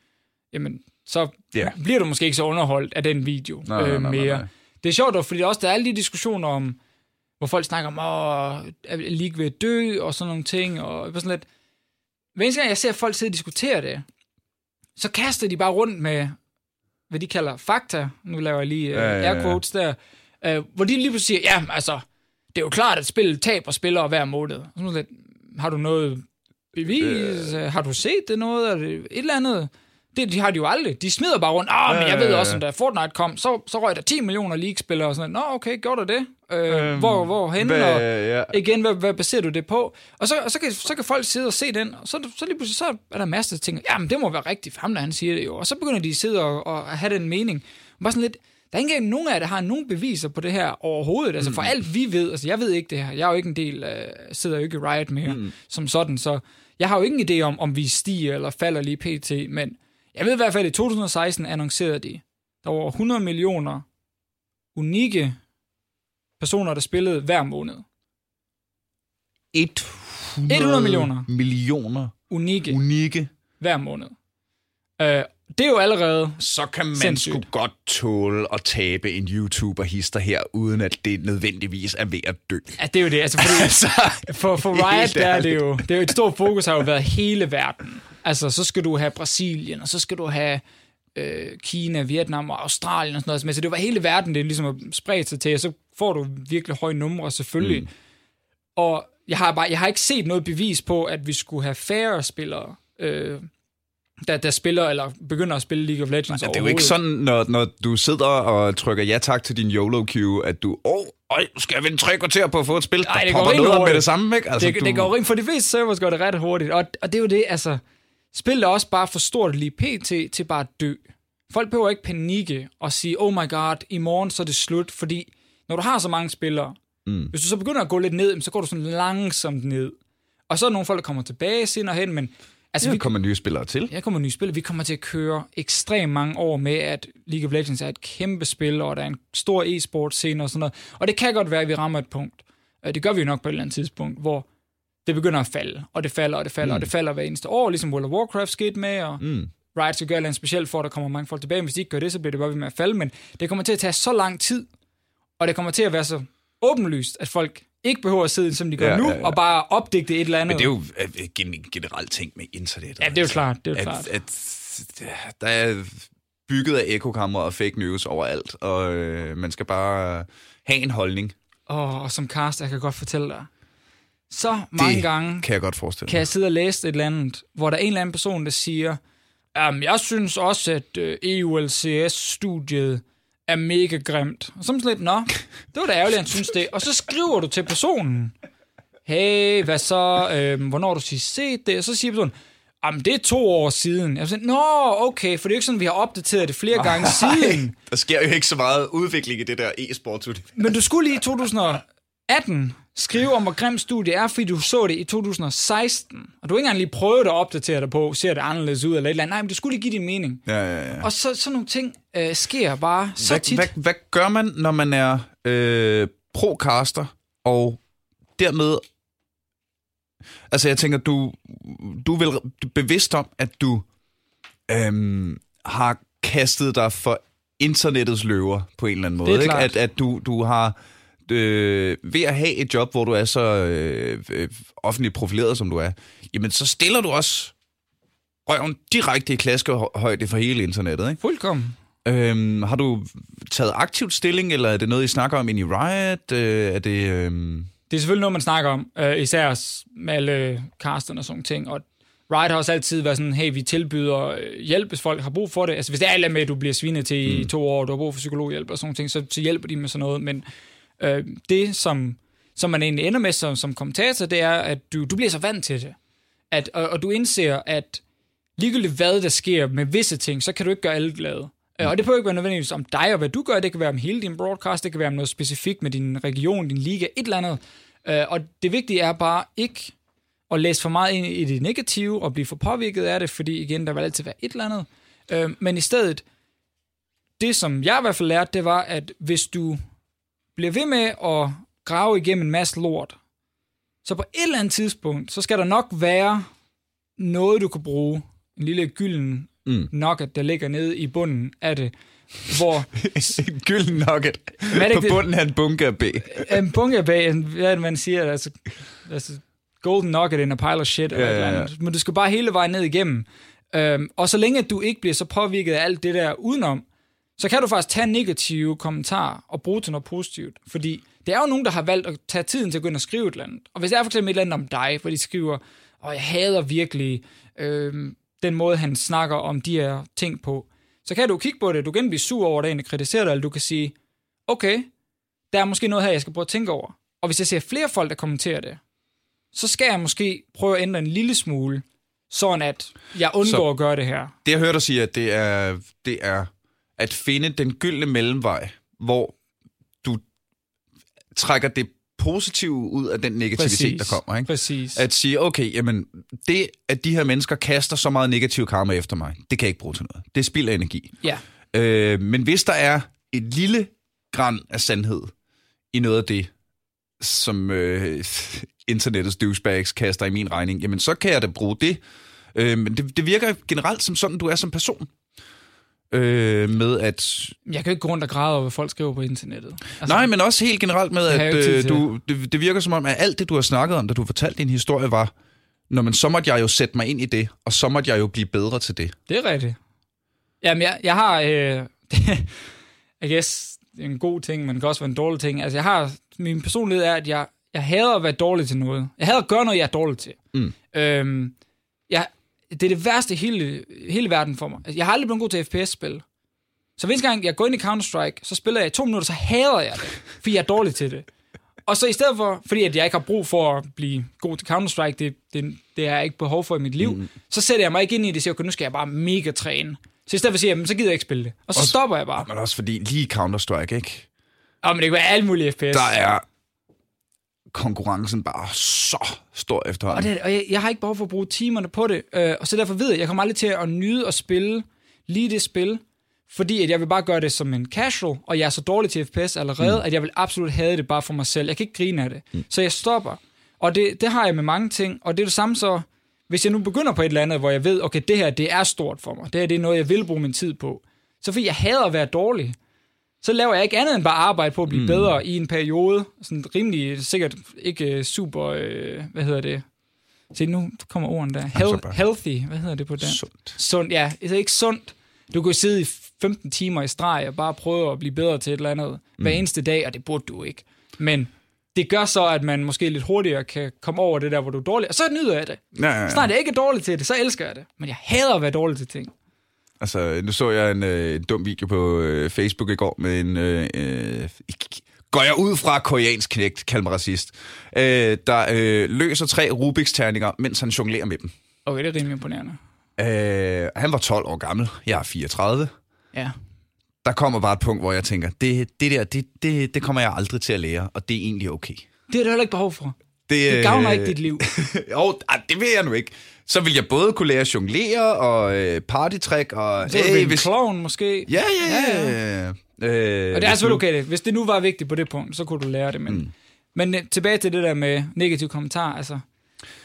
jamen, så yeah. bliver du måske ikke så underholdt af den video Nej, nej, øh, nej, nej, mere. nej. Det er sjovt dog, fordi også der er alle de diskussioner om, hvor folk snakker om, åh, er League ved at dø, og sådan nogle ting, og sådan lidt, hver eneste gang jeg ser folk sidde og diskutere det, så kaster de bare rundt med, hvad de kalder fakta, nu laver jeg lige Ja, ja, ja, ja, ja. air quotes der, øh, hvor de lige pludselig siger, ja, altså, det er jo klart, at spillet taber spillere hver måned. Og så man lidt, har du noget bevis? Øh. Har du set det noget? Er det et eller andet? Det de har de jo aldrig. De smider bare rundt. Ah, men jeg ved også, at da Fortnite kom, så, så røg der 10 millioner League-spillere og sådan noget. Nå, okay, gjorde der det? Øh, Øhm, hvor, hvor henne? hvad- Og, ja. igen, hvad, hvad baserer du det på? Og så, og så, kan, så kan folk sidde og se den, og så, så lige pludselig så er der masser af ting. Jamen, det må være rigtigt, for ham der han siger det jo. Og så begynder de at sidde og, og have den mening. Bare sådan lidt, der er ikke engang nogen af jer, der har nogen beviser på det her overhovedet. Altså for alt vi ved, altså jeg ved ikke det her. Jeg er jo ikke en del af, sidder jo ikke i Riot mere mm. som sådan, så jeg har jo ingen idé om, om vi stiger eller falder lige pt. Men jeg ved i hvert fald, at i 2016 annoncerede de, der var over 100 millioner unikke personer, der spillede hver måned. 100, 100 millioner. millioner Unikke unikke. hver måned. Øh, det er jo allerede... Så kan man Sindssygt. sgu godt tåle at tabe en YouTuber-hister her, uden at det nødvendigvis er ved at dø. Ja, det er jo det. Altså, fordi Altså, for, for Riot, der er det jo... Det er jo et stort fokus har jo været hele verden. Altså, så skal du have Brasilien, og så skal du have øh, Kina, Vietnam og Australien og sådan noget. Men så det var hele verden, det er ligesom at spredt sig til, og så får du virkelig høje numre, selvfølgelig. Mm. Og jeg har, bare, jeg har ikke set noget bevis på, at vi skulle have færre spillere, øh, der, der spiller eller begynder at spille League of Legends det er jo ikke sådan, når, når du sidder og trykker ja tak til din YOLO-queue, at du, åh, oh, skal jeg vinde tre kvarter på at få et spil, Ej, der det går popper noget med det samme, ikke? Altså, det, du, det går rimelig, for de fleste servers går det ret hurtigt, og, og det er jo det, altså, spillet er også bare for stort lige pt. til bare at dø. Folk behøver ikke panikke og sige, oh my god, i morgen så er det slut, fordi når du har så mange spillere, mm. hvis du så begynder at gå lidt ned, så går du sådan langsomt ned. Og så er der nogle folk, der kommer tilbage senere hen, men altså, Ja, vi, kommer nye spillere til. jeg kommer nye spil. Vi kommer til at køre ekstremt mange år med, at League of Legends er et kæmpe spil, og der er en stor e-sport scene og sådan noget. Og det kan godt være, at vi rammer et punkt. Øh, Det gør vi jo nok på et eller andet tidspunkt, hvor det begynder at falde, og det falder, og det falder, mm. og det falder hver eneste år, ligesom World of Warcraft skete med, og mm. Riot skal gøre noget specielt for, at der kommer mange folk tilbage. Men hvis de ikke gør det, så bliver det bare ved med at falde. Men det kommer til at tage så lang tid, og det kommer til at være så åbenlyst, at folk ikke behøver at sidde, som de gør Ja, nu, ja, ja. og bare opdigte et eller andet. Men det er jo øh, gen- generelt ting med internet. Ja, det er jo klart, det er jo at, klart. At, at, der er bygget af ekokammer og fake news overalt, og øh, man skal bare have en holdning. Og, og som cast, jeg kan godt fortælle dig, så mange Det gange Kan jeg godt forestille kan jeg sidde og læse et eller andet, hvor der er en eller anden person, der siger, um, jeg synes også, at uh, EULCS-studiet er mega grimt. Og så er man sådan lidt, nå, det var da ærgerligt, han synes det. Og så skriver du til personen, hey, hvad så, øhm, hvornår du sidst set det? Og så siger personen, jamen det er to år siden. Jeg sådan, nå, okay, for det er jo ikke sådan, vi har opdateret det flere gange siden. Der sker jo ikke så meget udvikling i det der e-sport. Men du skulle lige i 2018 skrive om, hvor grimt studie er, fordi du så det i 2016. Og du har ikke engang lige prøvet at opdatere dig på, ser det anderledes ud eller et eller andet. Nej, men du skulle lige give din mening. Ja, ja, ja. Og så sådan nogle ting øh, sker bare så hvad, tit. Hvad, hvad gør man, når man er øh, pro-caster, og dermed... Altså, jeg tænker, du, du er vel bevidst om, at du øhm, har kastet dig for internettets løver på en eller anden måde. Det ikke? At, at du, du har... Øh, ved at have et job, hvor du er så øh, øh, offentligt profileret, som du er, jamen så stiller du også røven direkte i klaskehøjde for hele internettet, ikke? Fuldkommen. Øhm, har du taget aktivt stilling, eller er det noget, I snakker om ind i Riot? Øh, er det... Øhm... Det er selvfølgelig noget, man snakker om, øh, især med alle casterne og sådan ting. Og Riot har også altid været sådan, hey, vi tilbyder øh, hjælp, hvis folk har brug for det. Altså hvis det er alt med, at du bliver svinet til mm. i to år, og du har brug for psykologhjælp og sådan ting, så, så hjælper de med sådan noget. Men øh, det, som, som man egentlig ender med som, som kommentator, det er, at du, du bliver så vant til det. At, og, og du indser, at ligegyldigt hvad der sker med visse ting, så kan du ikke gøre alle glade. Mm. Og det behøver ikke være nødvendigvis om dig og hvad du gør, det kan være om hele din broadcast, det kan være om noget specifikt med din region, din liga, et eller andet. Øh, og det vigtige er bare ikke at læse for meget ind i det negative og blive for påvirket af det, fordi igen, der vil altid være et eller andet. Øh, men i stedet, det som jeg i hvert fald lærte, det var, at hvis du bliver ved med at grave igennem en masse lort, så på et eller andet tidspunkt, så skal der nok være noget, du kan bruge. En lille gylden Mm. nugget, der ligger nede i bunden af det, hvor en gylden nugget Hvad er det på det- bunden af en bunker B. en bag, en, hvad er det, man siger, altså, altså golden nugget in a pile of shit, eller Ja, ja, ja. ja. men du skal bare hele vejen ned igennem. Øhm, og så længe du ikke bliver så påvirket af alt det der udenom, så kan du faktisk tage negative kommentarer og bruge til noget positivt. Fordi det er jo nogen, der har valgt at tage tiden til at gå ind og skrive et eller andet. Og hvis det er for eksempel et eller andet om dig, hvor de skriver, og jeg hader virkelig øhm, den måde, han snakker om de her ting på, så kan du kigge på det, du kan blive sur over det, og kritisere det, eller du kan sige, okay, der er måske noget her, jeg skal prøve at tænke over. Og hvis jeg ser flere folk, der kommenterer det, så skal jeg måske prøve at ændre en lille smule, sådan at jeg undgår Så- at gøre det her. Det jeg hørte dig sige, at det er, det er at finde den gyldne mellemvej, hvor du trækker det positive ud af den negativitet, der kommer. Ikke? Præcis. At sige, okay, jamen, det, at de her mennesker kaster så meget negativ karma efter mig, det kan jeg ikke bruge til noget. Det er spild af energi. Ja, Øh, men hvis der er et lille græn af sandhed i noget af det, som øh, internettets douchebags kaster i min regning, jamen så kan jeg da bruge det. Øh, men det, det virker generelt som sådan, du er som person. Øh, med at... jeg kan ikke gå rundt og græde over, hvad folk skriver på internettet. Altså, Nej, men også helt generelt med, at øh, du, det, det virker som om, at alt det, du har snakket om, da du fortalte din historie, var, når man så måtte jeg jo sætte mig ind i det, og så måtte jeg jo blive bedre til det. Det er rigtigt. Jamen, jeg, jeg har... Øh, I guess, det er en god ting, men det kan også være en dårlig ting. Altså, jeg har... Min personlighed er, at jeg, jeg hader at være dårlig til noget. Jeg hader at gøre noget, jeg er dårlig til. Mm. Øhm, jeg, det er det værste i hele, hele verden for mig. Altså, jeg har aldrig blevet god til FPS-spil. Så hver eneste gang, jeg går ind i Counter-Strike, så spiller jeg i to minutter, så hader jeg det, fordi jeg er dårlig til det. Og så i stedet for, fordi at jeg ikke har brug for at blive god til Counter-Strike, det, det, det har jeg ikke behov for i mit liv, mm. så sætter jeg mig ikke ind i det og siger, okay, nu skal jeg bare mega træne. Så i stedet for at sige, jamen, så gider jeg ikke spille det. Og så Også- stopper jeg bare. Men også fordi lige Counter-Strike, ikke? Og men det kan være alle mulige FPS. Der er konkurrencen bare så stor Og, efterhånden. det, og jeg, jeg har ikke behov for at bruge timerne på det. Øh, og så derfor ved jeg, jeg kommer aldrig til at nyde at spille lige det spil, fordi at jeg vil bare gøre det som en casual, og jeg er så dårlig til FPS allerede, mm. at jeg vil absolut have det bare for mig selv. Jeg kan ikke grine af det. Mm. Så jeg stopper. Og det, det har jeg med mange ting, og det er det samme så, hvis jeg nu begynder på et eller andet, hvor jeg ved, okay, det her, det er stort for mig. Det her, det er noget, jeg vil bruge min tid på. Så fordi jeg hader at være dårlig, så laver jeg ikke andet end bare arbejde på at blive mm. bedre i en periode. Sådan rimelig, sikkert ikke øh, super, øh, hvad hedder det? Se, nu kommer ordene der. Hel- healthy, hvad hedder det på dansk? Sundt. Sundt, ja. Det er ikke sundt, Du kan sidde i 15 timer i streg og bare prøve at blive bedre til et eller andet mm. hver eneste dag, og det burde du ikke. Men det gør så, at man måske lidt hurtigere kan komme over det der, hvor du er dårlig, og så nyder jeg det. Ja, ja, ja. Snart jeg ikke er dårlig til det, så elsker jeg det. Men jeg hader at være dårlig til ting. Altså, nu så jeg en, øh, dum video på øh, Facebook i går med en... Øh, øh, går jeg ud fra koreansk knægt, kald mig racist, øh, der øh, løser tre Rubiks terninger, mens han jonglerer med dem. Okay, det er rimelig imponerende. Øh, han var 12 år gammel, jeg er 34. Ja. Der kommer bare et punkt, hvor jeg tænker, det, det der, det, det, det kommer jeg aldrig til at lære, og det er egentlig okay. Det er der heller ikke behov for. Det, Det gavner øh, ikke dit liv. jo, ah, det vil jeg nu ikke. Så vil jeg både kunne lære at jonglere og øh, partytrick og... Så er du Hey, clown måske. Ja, ja, ja. ja. Øh, Og det er selvfølgelig okay. Det. Hvis det nu var vigtigt på det punkt, så kunne du lære det. Men, mm. men øh, tilbage til det der med negative kommentarer. Altså,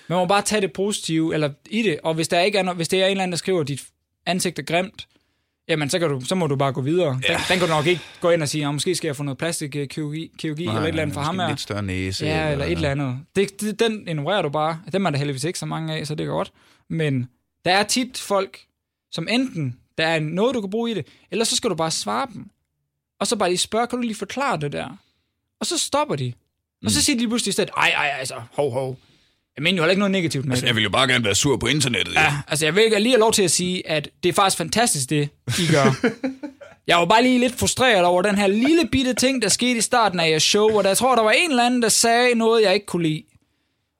man må bare tage det positive eller i det. Og hvis der ikke er, no- hvis det er en eller anden, der skriver, at dit ansigt er grimt, jamen så, kan du, så må du bare gå videre. Ja. Den, den kan du nok ikke gå ind og sige, måske skal jeg få noget plastikkirurgi kirurgi, eller et eller andet for ham her. Lidt større næse. Ja, eller et eller andet. Det, det, den ignorerer du bare. Dem er der heldigvis ikke så mange af, så det er godt. Men der er tit folk, som enten der er noget, du kan bruge i det, eller så skal du bare svare dem. Og så bare lige spørge, kan du lige forklare det der? Og så stopper de. Og så siger de lige pludselig i stedet, ej, ej, altså, hov, hov. Jeg mener jo heller ikke noget negativt med Altså, det. jeg vil jo bare gerne være sur på internettet. Ja, altså jeg vil lige have lov til at sige, at det er faktisk fantastisk, det I gør. Jeg var bare lige lidt frustreret over den her lille bitte ting, der skete i starten af jeres show, hvor der, jeg tror, der var en eller anden, der sagde noget, jeg ikke kunne lide.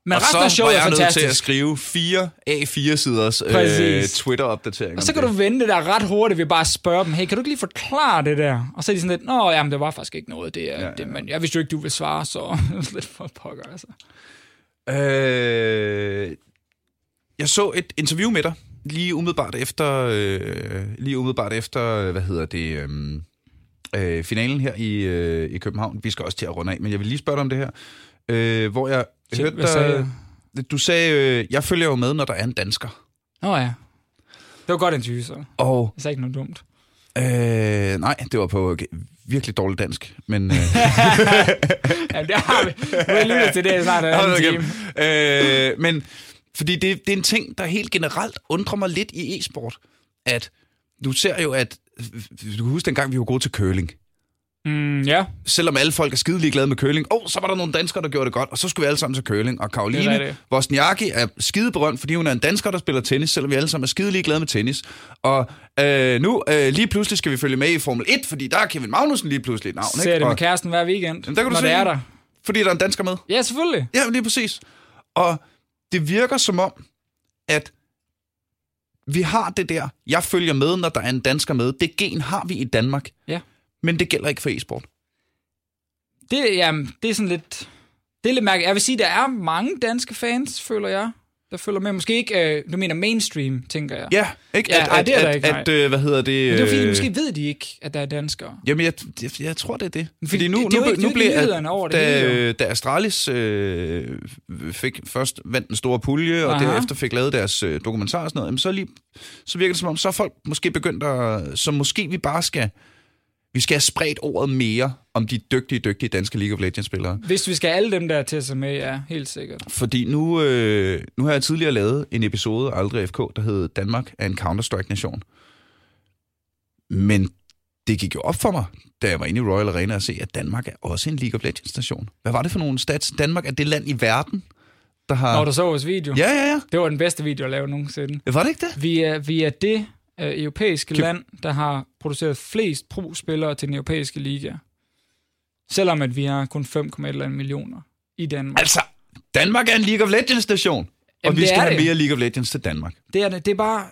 Men Og resten af så var showet er jeg nødt til at fantastisk. skrive fire A4-siders øh. Twitter-opdateringer. Og så kan du vende det der ret hurtigt ved bare at spørge dem, hey, kan du ikke lige forklare det der? Og så er de sådan lidt, nå, jamen, det var faktisk ikke noget, det er, ja, ja. det, men jeg vidste jo ikke, du vil svare, så lidt for pokker, altså. Øh, jeg så et interview med dig, lige umiddelbart efter, øh, lige umiddelbart efter hvad hedder det, øh, øh, finalen her i, øh, i København. Vi skal også til at runde af, men jeg vil lige spørge dig om det her. Øh, hvor jeg Shit, hørte sagde dig, du sagde, øh, jeg følger jo med, når der er en dansker. Nå ja. Det var godt interview, så. Og Jeg sagde ikke noget dumt. Øh, nej, det var på virkelig dårligt dansk, men... Øh, Jamen, det har vi. Nu er lyttet til det snart en anden time. Øh, men fordi det, det er en ting, der helt generelt undrer mig lidt i e-sport, at du ser jo, at du kan huske dengang, vi var gode til curling. Mm, ja, Selvom alle folk er skidelig glade med curling, og oh, så var der nogle danskere, der gjorde det godt, og så skulle vi alle sammen til curling. Og Det er Karoline rigtigt. Wozniacki er skide berømt, fordi hun er en dansker, der spiller tennis, selvom vi alle sammen er skidelig glade med tennis. Og øh, nu øh, lige pludselig skal vi følge med i Formel 1, fordi der er Kevin Magnussen lige pludselig et navn. ser ikke? det med Og, kæresten hver weekend, Jamen, der kan du når se det er det. der. fordi der er en dansker med. Ja, selvfølgelig. Ja, lige præcis. Og det virker som om, at vi har det der, jeg følger med, når der er en dansker med. Det gen har vi i Danmark. Ja. Men det gælder ikke for e-sport. Det, jamen, det er sådan lidt... Det er lidt mærkeligt. Jeg vil sige, der er mange danske fans, føler jeg, der følger med. Måske ikke, øh, du mener mainstream, tænker jeg. Ja, ikke? Ja, at, ej, at, det er der ikke, at, øh, hvad hedder det? Men det er fordi, øh, måske ved de ikke, at der er danskere. Jamen, jeg, jeg, jeg tror, det er det. Fordi Fordi nu, det- det nu, ikke- nu blev at, over det da, hele, da Astralis øh, fik først vandt en stor pulje, og Aha. derefter fik lavet deres øh, dokumentar og sådan noget, jamen, så, lige, så virker det som om, så er folk måske begyndt at... Så måske vi bare skal... Vi skal have spredt ordet mere om de dygtige, dygtige danske League of Legends-spillere. Hvis vi skal alle dem der til sig med, ja, helt sikkert. Fordi nu, øh, nu har jeg tidligere lavet en episode af Aldrig FK, der hed Danmark er en Counter-Strike-nation. Men det gik jo op for mig, da jeg var inde i Royal Arena, at se, at Danmark er også en League of Legends-nation. Hvad var det for nogle stats? Danmark er det land i verden, der har... Når du så vores video. Ja, ja, ja. Det var den bedste video at lave nogensinde. Var det ikke det? Vi er, vi er det øh, europæiske Kan- land, der har produceret flest pro-spillere til den europæiske liga. Selvom at vi har kun 5,1 millioner i Danmark. Altså, Danmark er en League of Legends-station. Og vi skal have mere League of Legends til Danmark. Det er, det. det er bare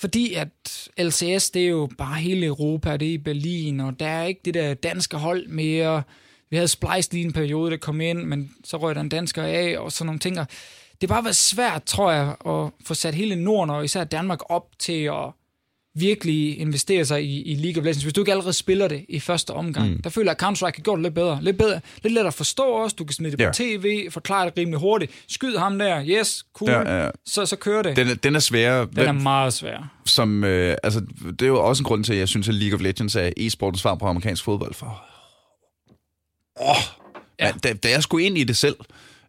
fordi, at LCS, det er jo bare hele Europa, det er i Berlin, og der er ikke det der danske hold mere. Vi havde Splice lige en periode, der kom ind, men så røg der en dansker af, og sådan nogle ting. Det har bare været svært, tror jeg, at få sat hele Norden, og især Danmark, op til at virkelig investere sig i, i League of Legends. Hvis du ikke allerede spiller det i første omgang, mm. der føler jeg, at Counter-Strike gjort det lidt bedre. Lidt, bedre, lidt lettere at forstå også. Du kan smide det på Ja. tv, forklare det rimelig hurtigt. Skyd ham der, yes, cool. Ja, ja. Så, så kører det. Den er, den er sværere. Den er meget svær. som, øh, altså, det er jo også en grund til, at jeg synes, at League of Legends er e-sportens svar på amerikansk fodbold. For, åh, Ja. ja. da, da jeg skulle ind i det selv,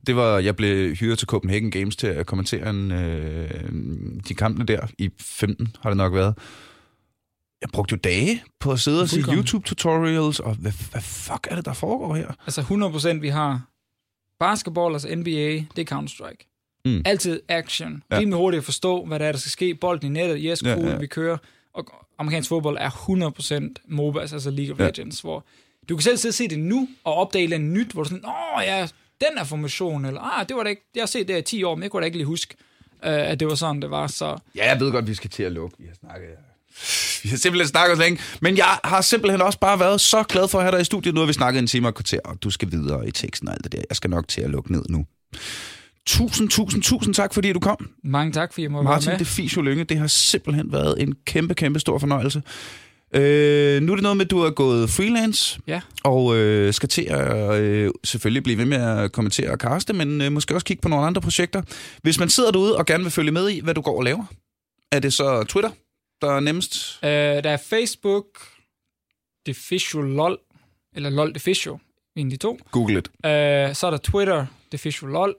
det var, jeg blev hyret til Copenhagen Games til at kommentere en, øh, de kampene der i 15, har det nok været. jeg brugte jo dage på at sidde og se. YouTube-tutorials, og hvad, hvad fuck er det, der foregår her? Altså 100% vi har basketball, altså NBA, det er Counter-Strike. Mm. Altid action. Ja. Rimelig hurtigt at forstå, hvad der er, der skal ske. Bolden i nettet, yes, cool, ja. ja, vi kører. Og amerikansk fodbold er 100% MOBAs, altså League of Ja. Legends, hvor du kan selv sidde og se det nu, og opdage et eller andet nyt, hvor du sådan, åh ja, den er formation, eller ah, det var da ikke, jeg har set det i 10 år, men jeg kunne da ikke lige huske, øh, at det var sådan, det var. Så Ja, jeg ved godt, vi skal til at lukke. Vi har snakket... Vi har simpelthen snakket så længe. Men jeg har simpelthen også bare været så glad for at have dig i studiet. Nu har vi snakket en time og kvarter, og du skal videre i teksten og alt det der. Jeg skal nok til at lukke ned nu. Tusind, tusind, tusind tak, fordi du kom. mange tak, fordi jeg må Martin være med. det Fisio Lynge, det har simpelthen været en kæmpe, kæmpe stor fornøjelse. Øh, nu er det noget med, at du er gået freelance, Ja. og øh, skal til at øh, selvfølgelig blive ved med at kommentere og kaste, men øh, måske også kigge på nogle andre projekter. Hvis man sidder derude og gerne vil følge med i, hvad du går og laver, er det så Twitter, der er nemmest? Øh, der er Facebook, Deficio LOL, eller LOL Deficio, en af de to. Google it. Øh, så er der Twitter, Deficio LOL.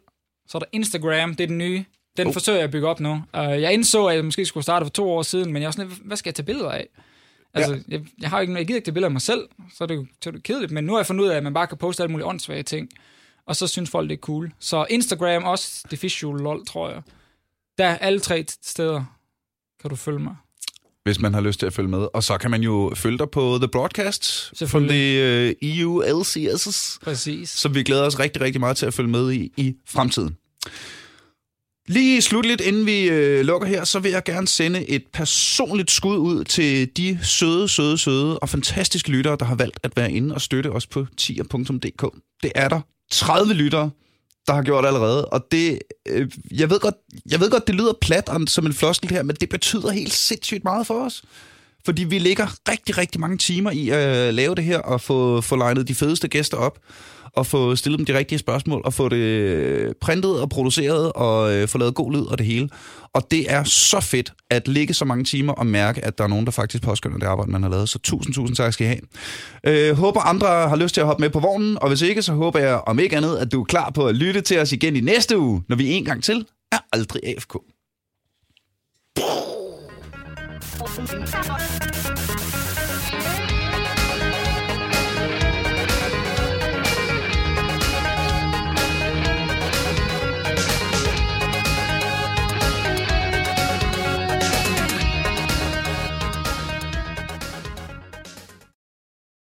Så er der Instagram, det er den nye. Den Oh. forsøger jeg at bygge op nu. Uh, jeg indså, at jeg måske skulle starte for to år siden, men jeg er sådan lidt, hvad skal jeg tage billeder af? Altså, ja. jeg, jeg, har ikke, jeg gider ikke tage billeder af mig selv, så er det jo så er det kedeligt. Men nu har jeg fundet ud af, at man bare kan poste alle mulige åndssvage ting. Og så synes folk, det er cool. Så Instagram også, Deficio LOL, tror jeg. Der er alle tre steder, kan du følge mig. Hvis man har lyst til at følge med. Og så kan man jo følge dig på The Broadcast, Selvfølgelig. the uh, EU LCS's. Præcis. som vi glæder os rigtig, rigtig meget til at følge med i i fremtiden. Lige slutligt, inden vi øh, lukker her, så vil jeg gerne sende et personligt skud ud til de søde, søde, søde og fantastiske lyttere, der har valgt at være inde og støtte os på tier.dk. Det er der 30 lyttere, der har gjort allerede, og det, øh, jeg, ved godt, jeg ved godt, det lyder plat som en floskel her, men det betyder helt sindssygt meget for os. Fordi vi ligger rigtig, rigtig mange timer i at lave det her, og få, få legnet de fedeste gæster op, og få stillet dem de rigtige spørgsmål, og få det øh, printet og produceret, og øh, få lavet god lyd og det hele. Og det er så fedt at ligge så mange timer og mærke, at der er nogen, der faktisk påskynder det arbejde, man har lavet. Så tusind, tusind tak skal I have. Øh, håber andre har lyst til at hoppe med på vognen, og hvis ikke, så håber jeg om ikke andet, at du er klar på at lytte til os igen i næste uge, når vi en gang til er aldrig AFK.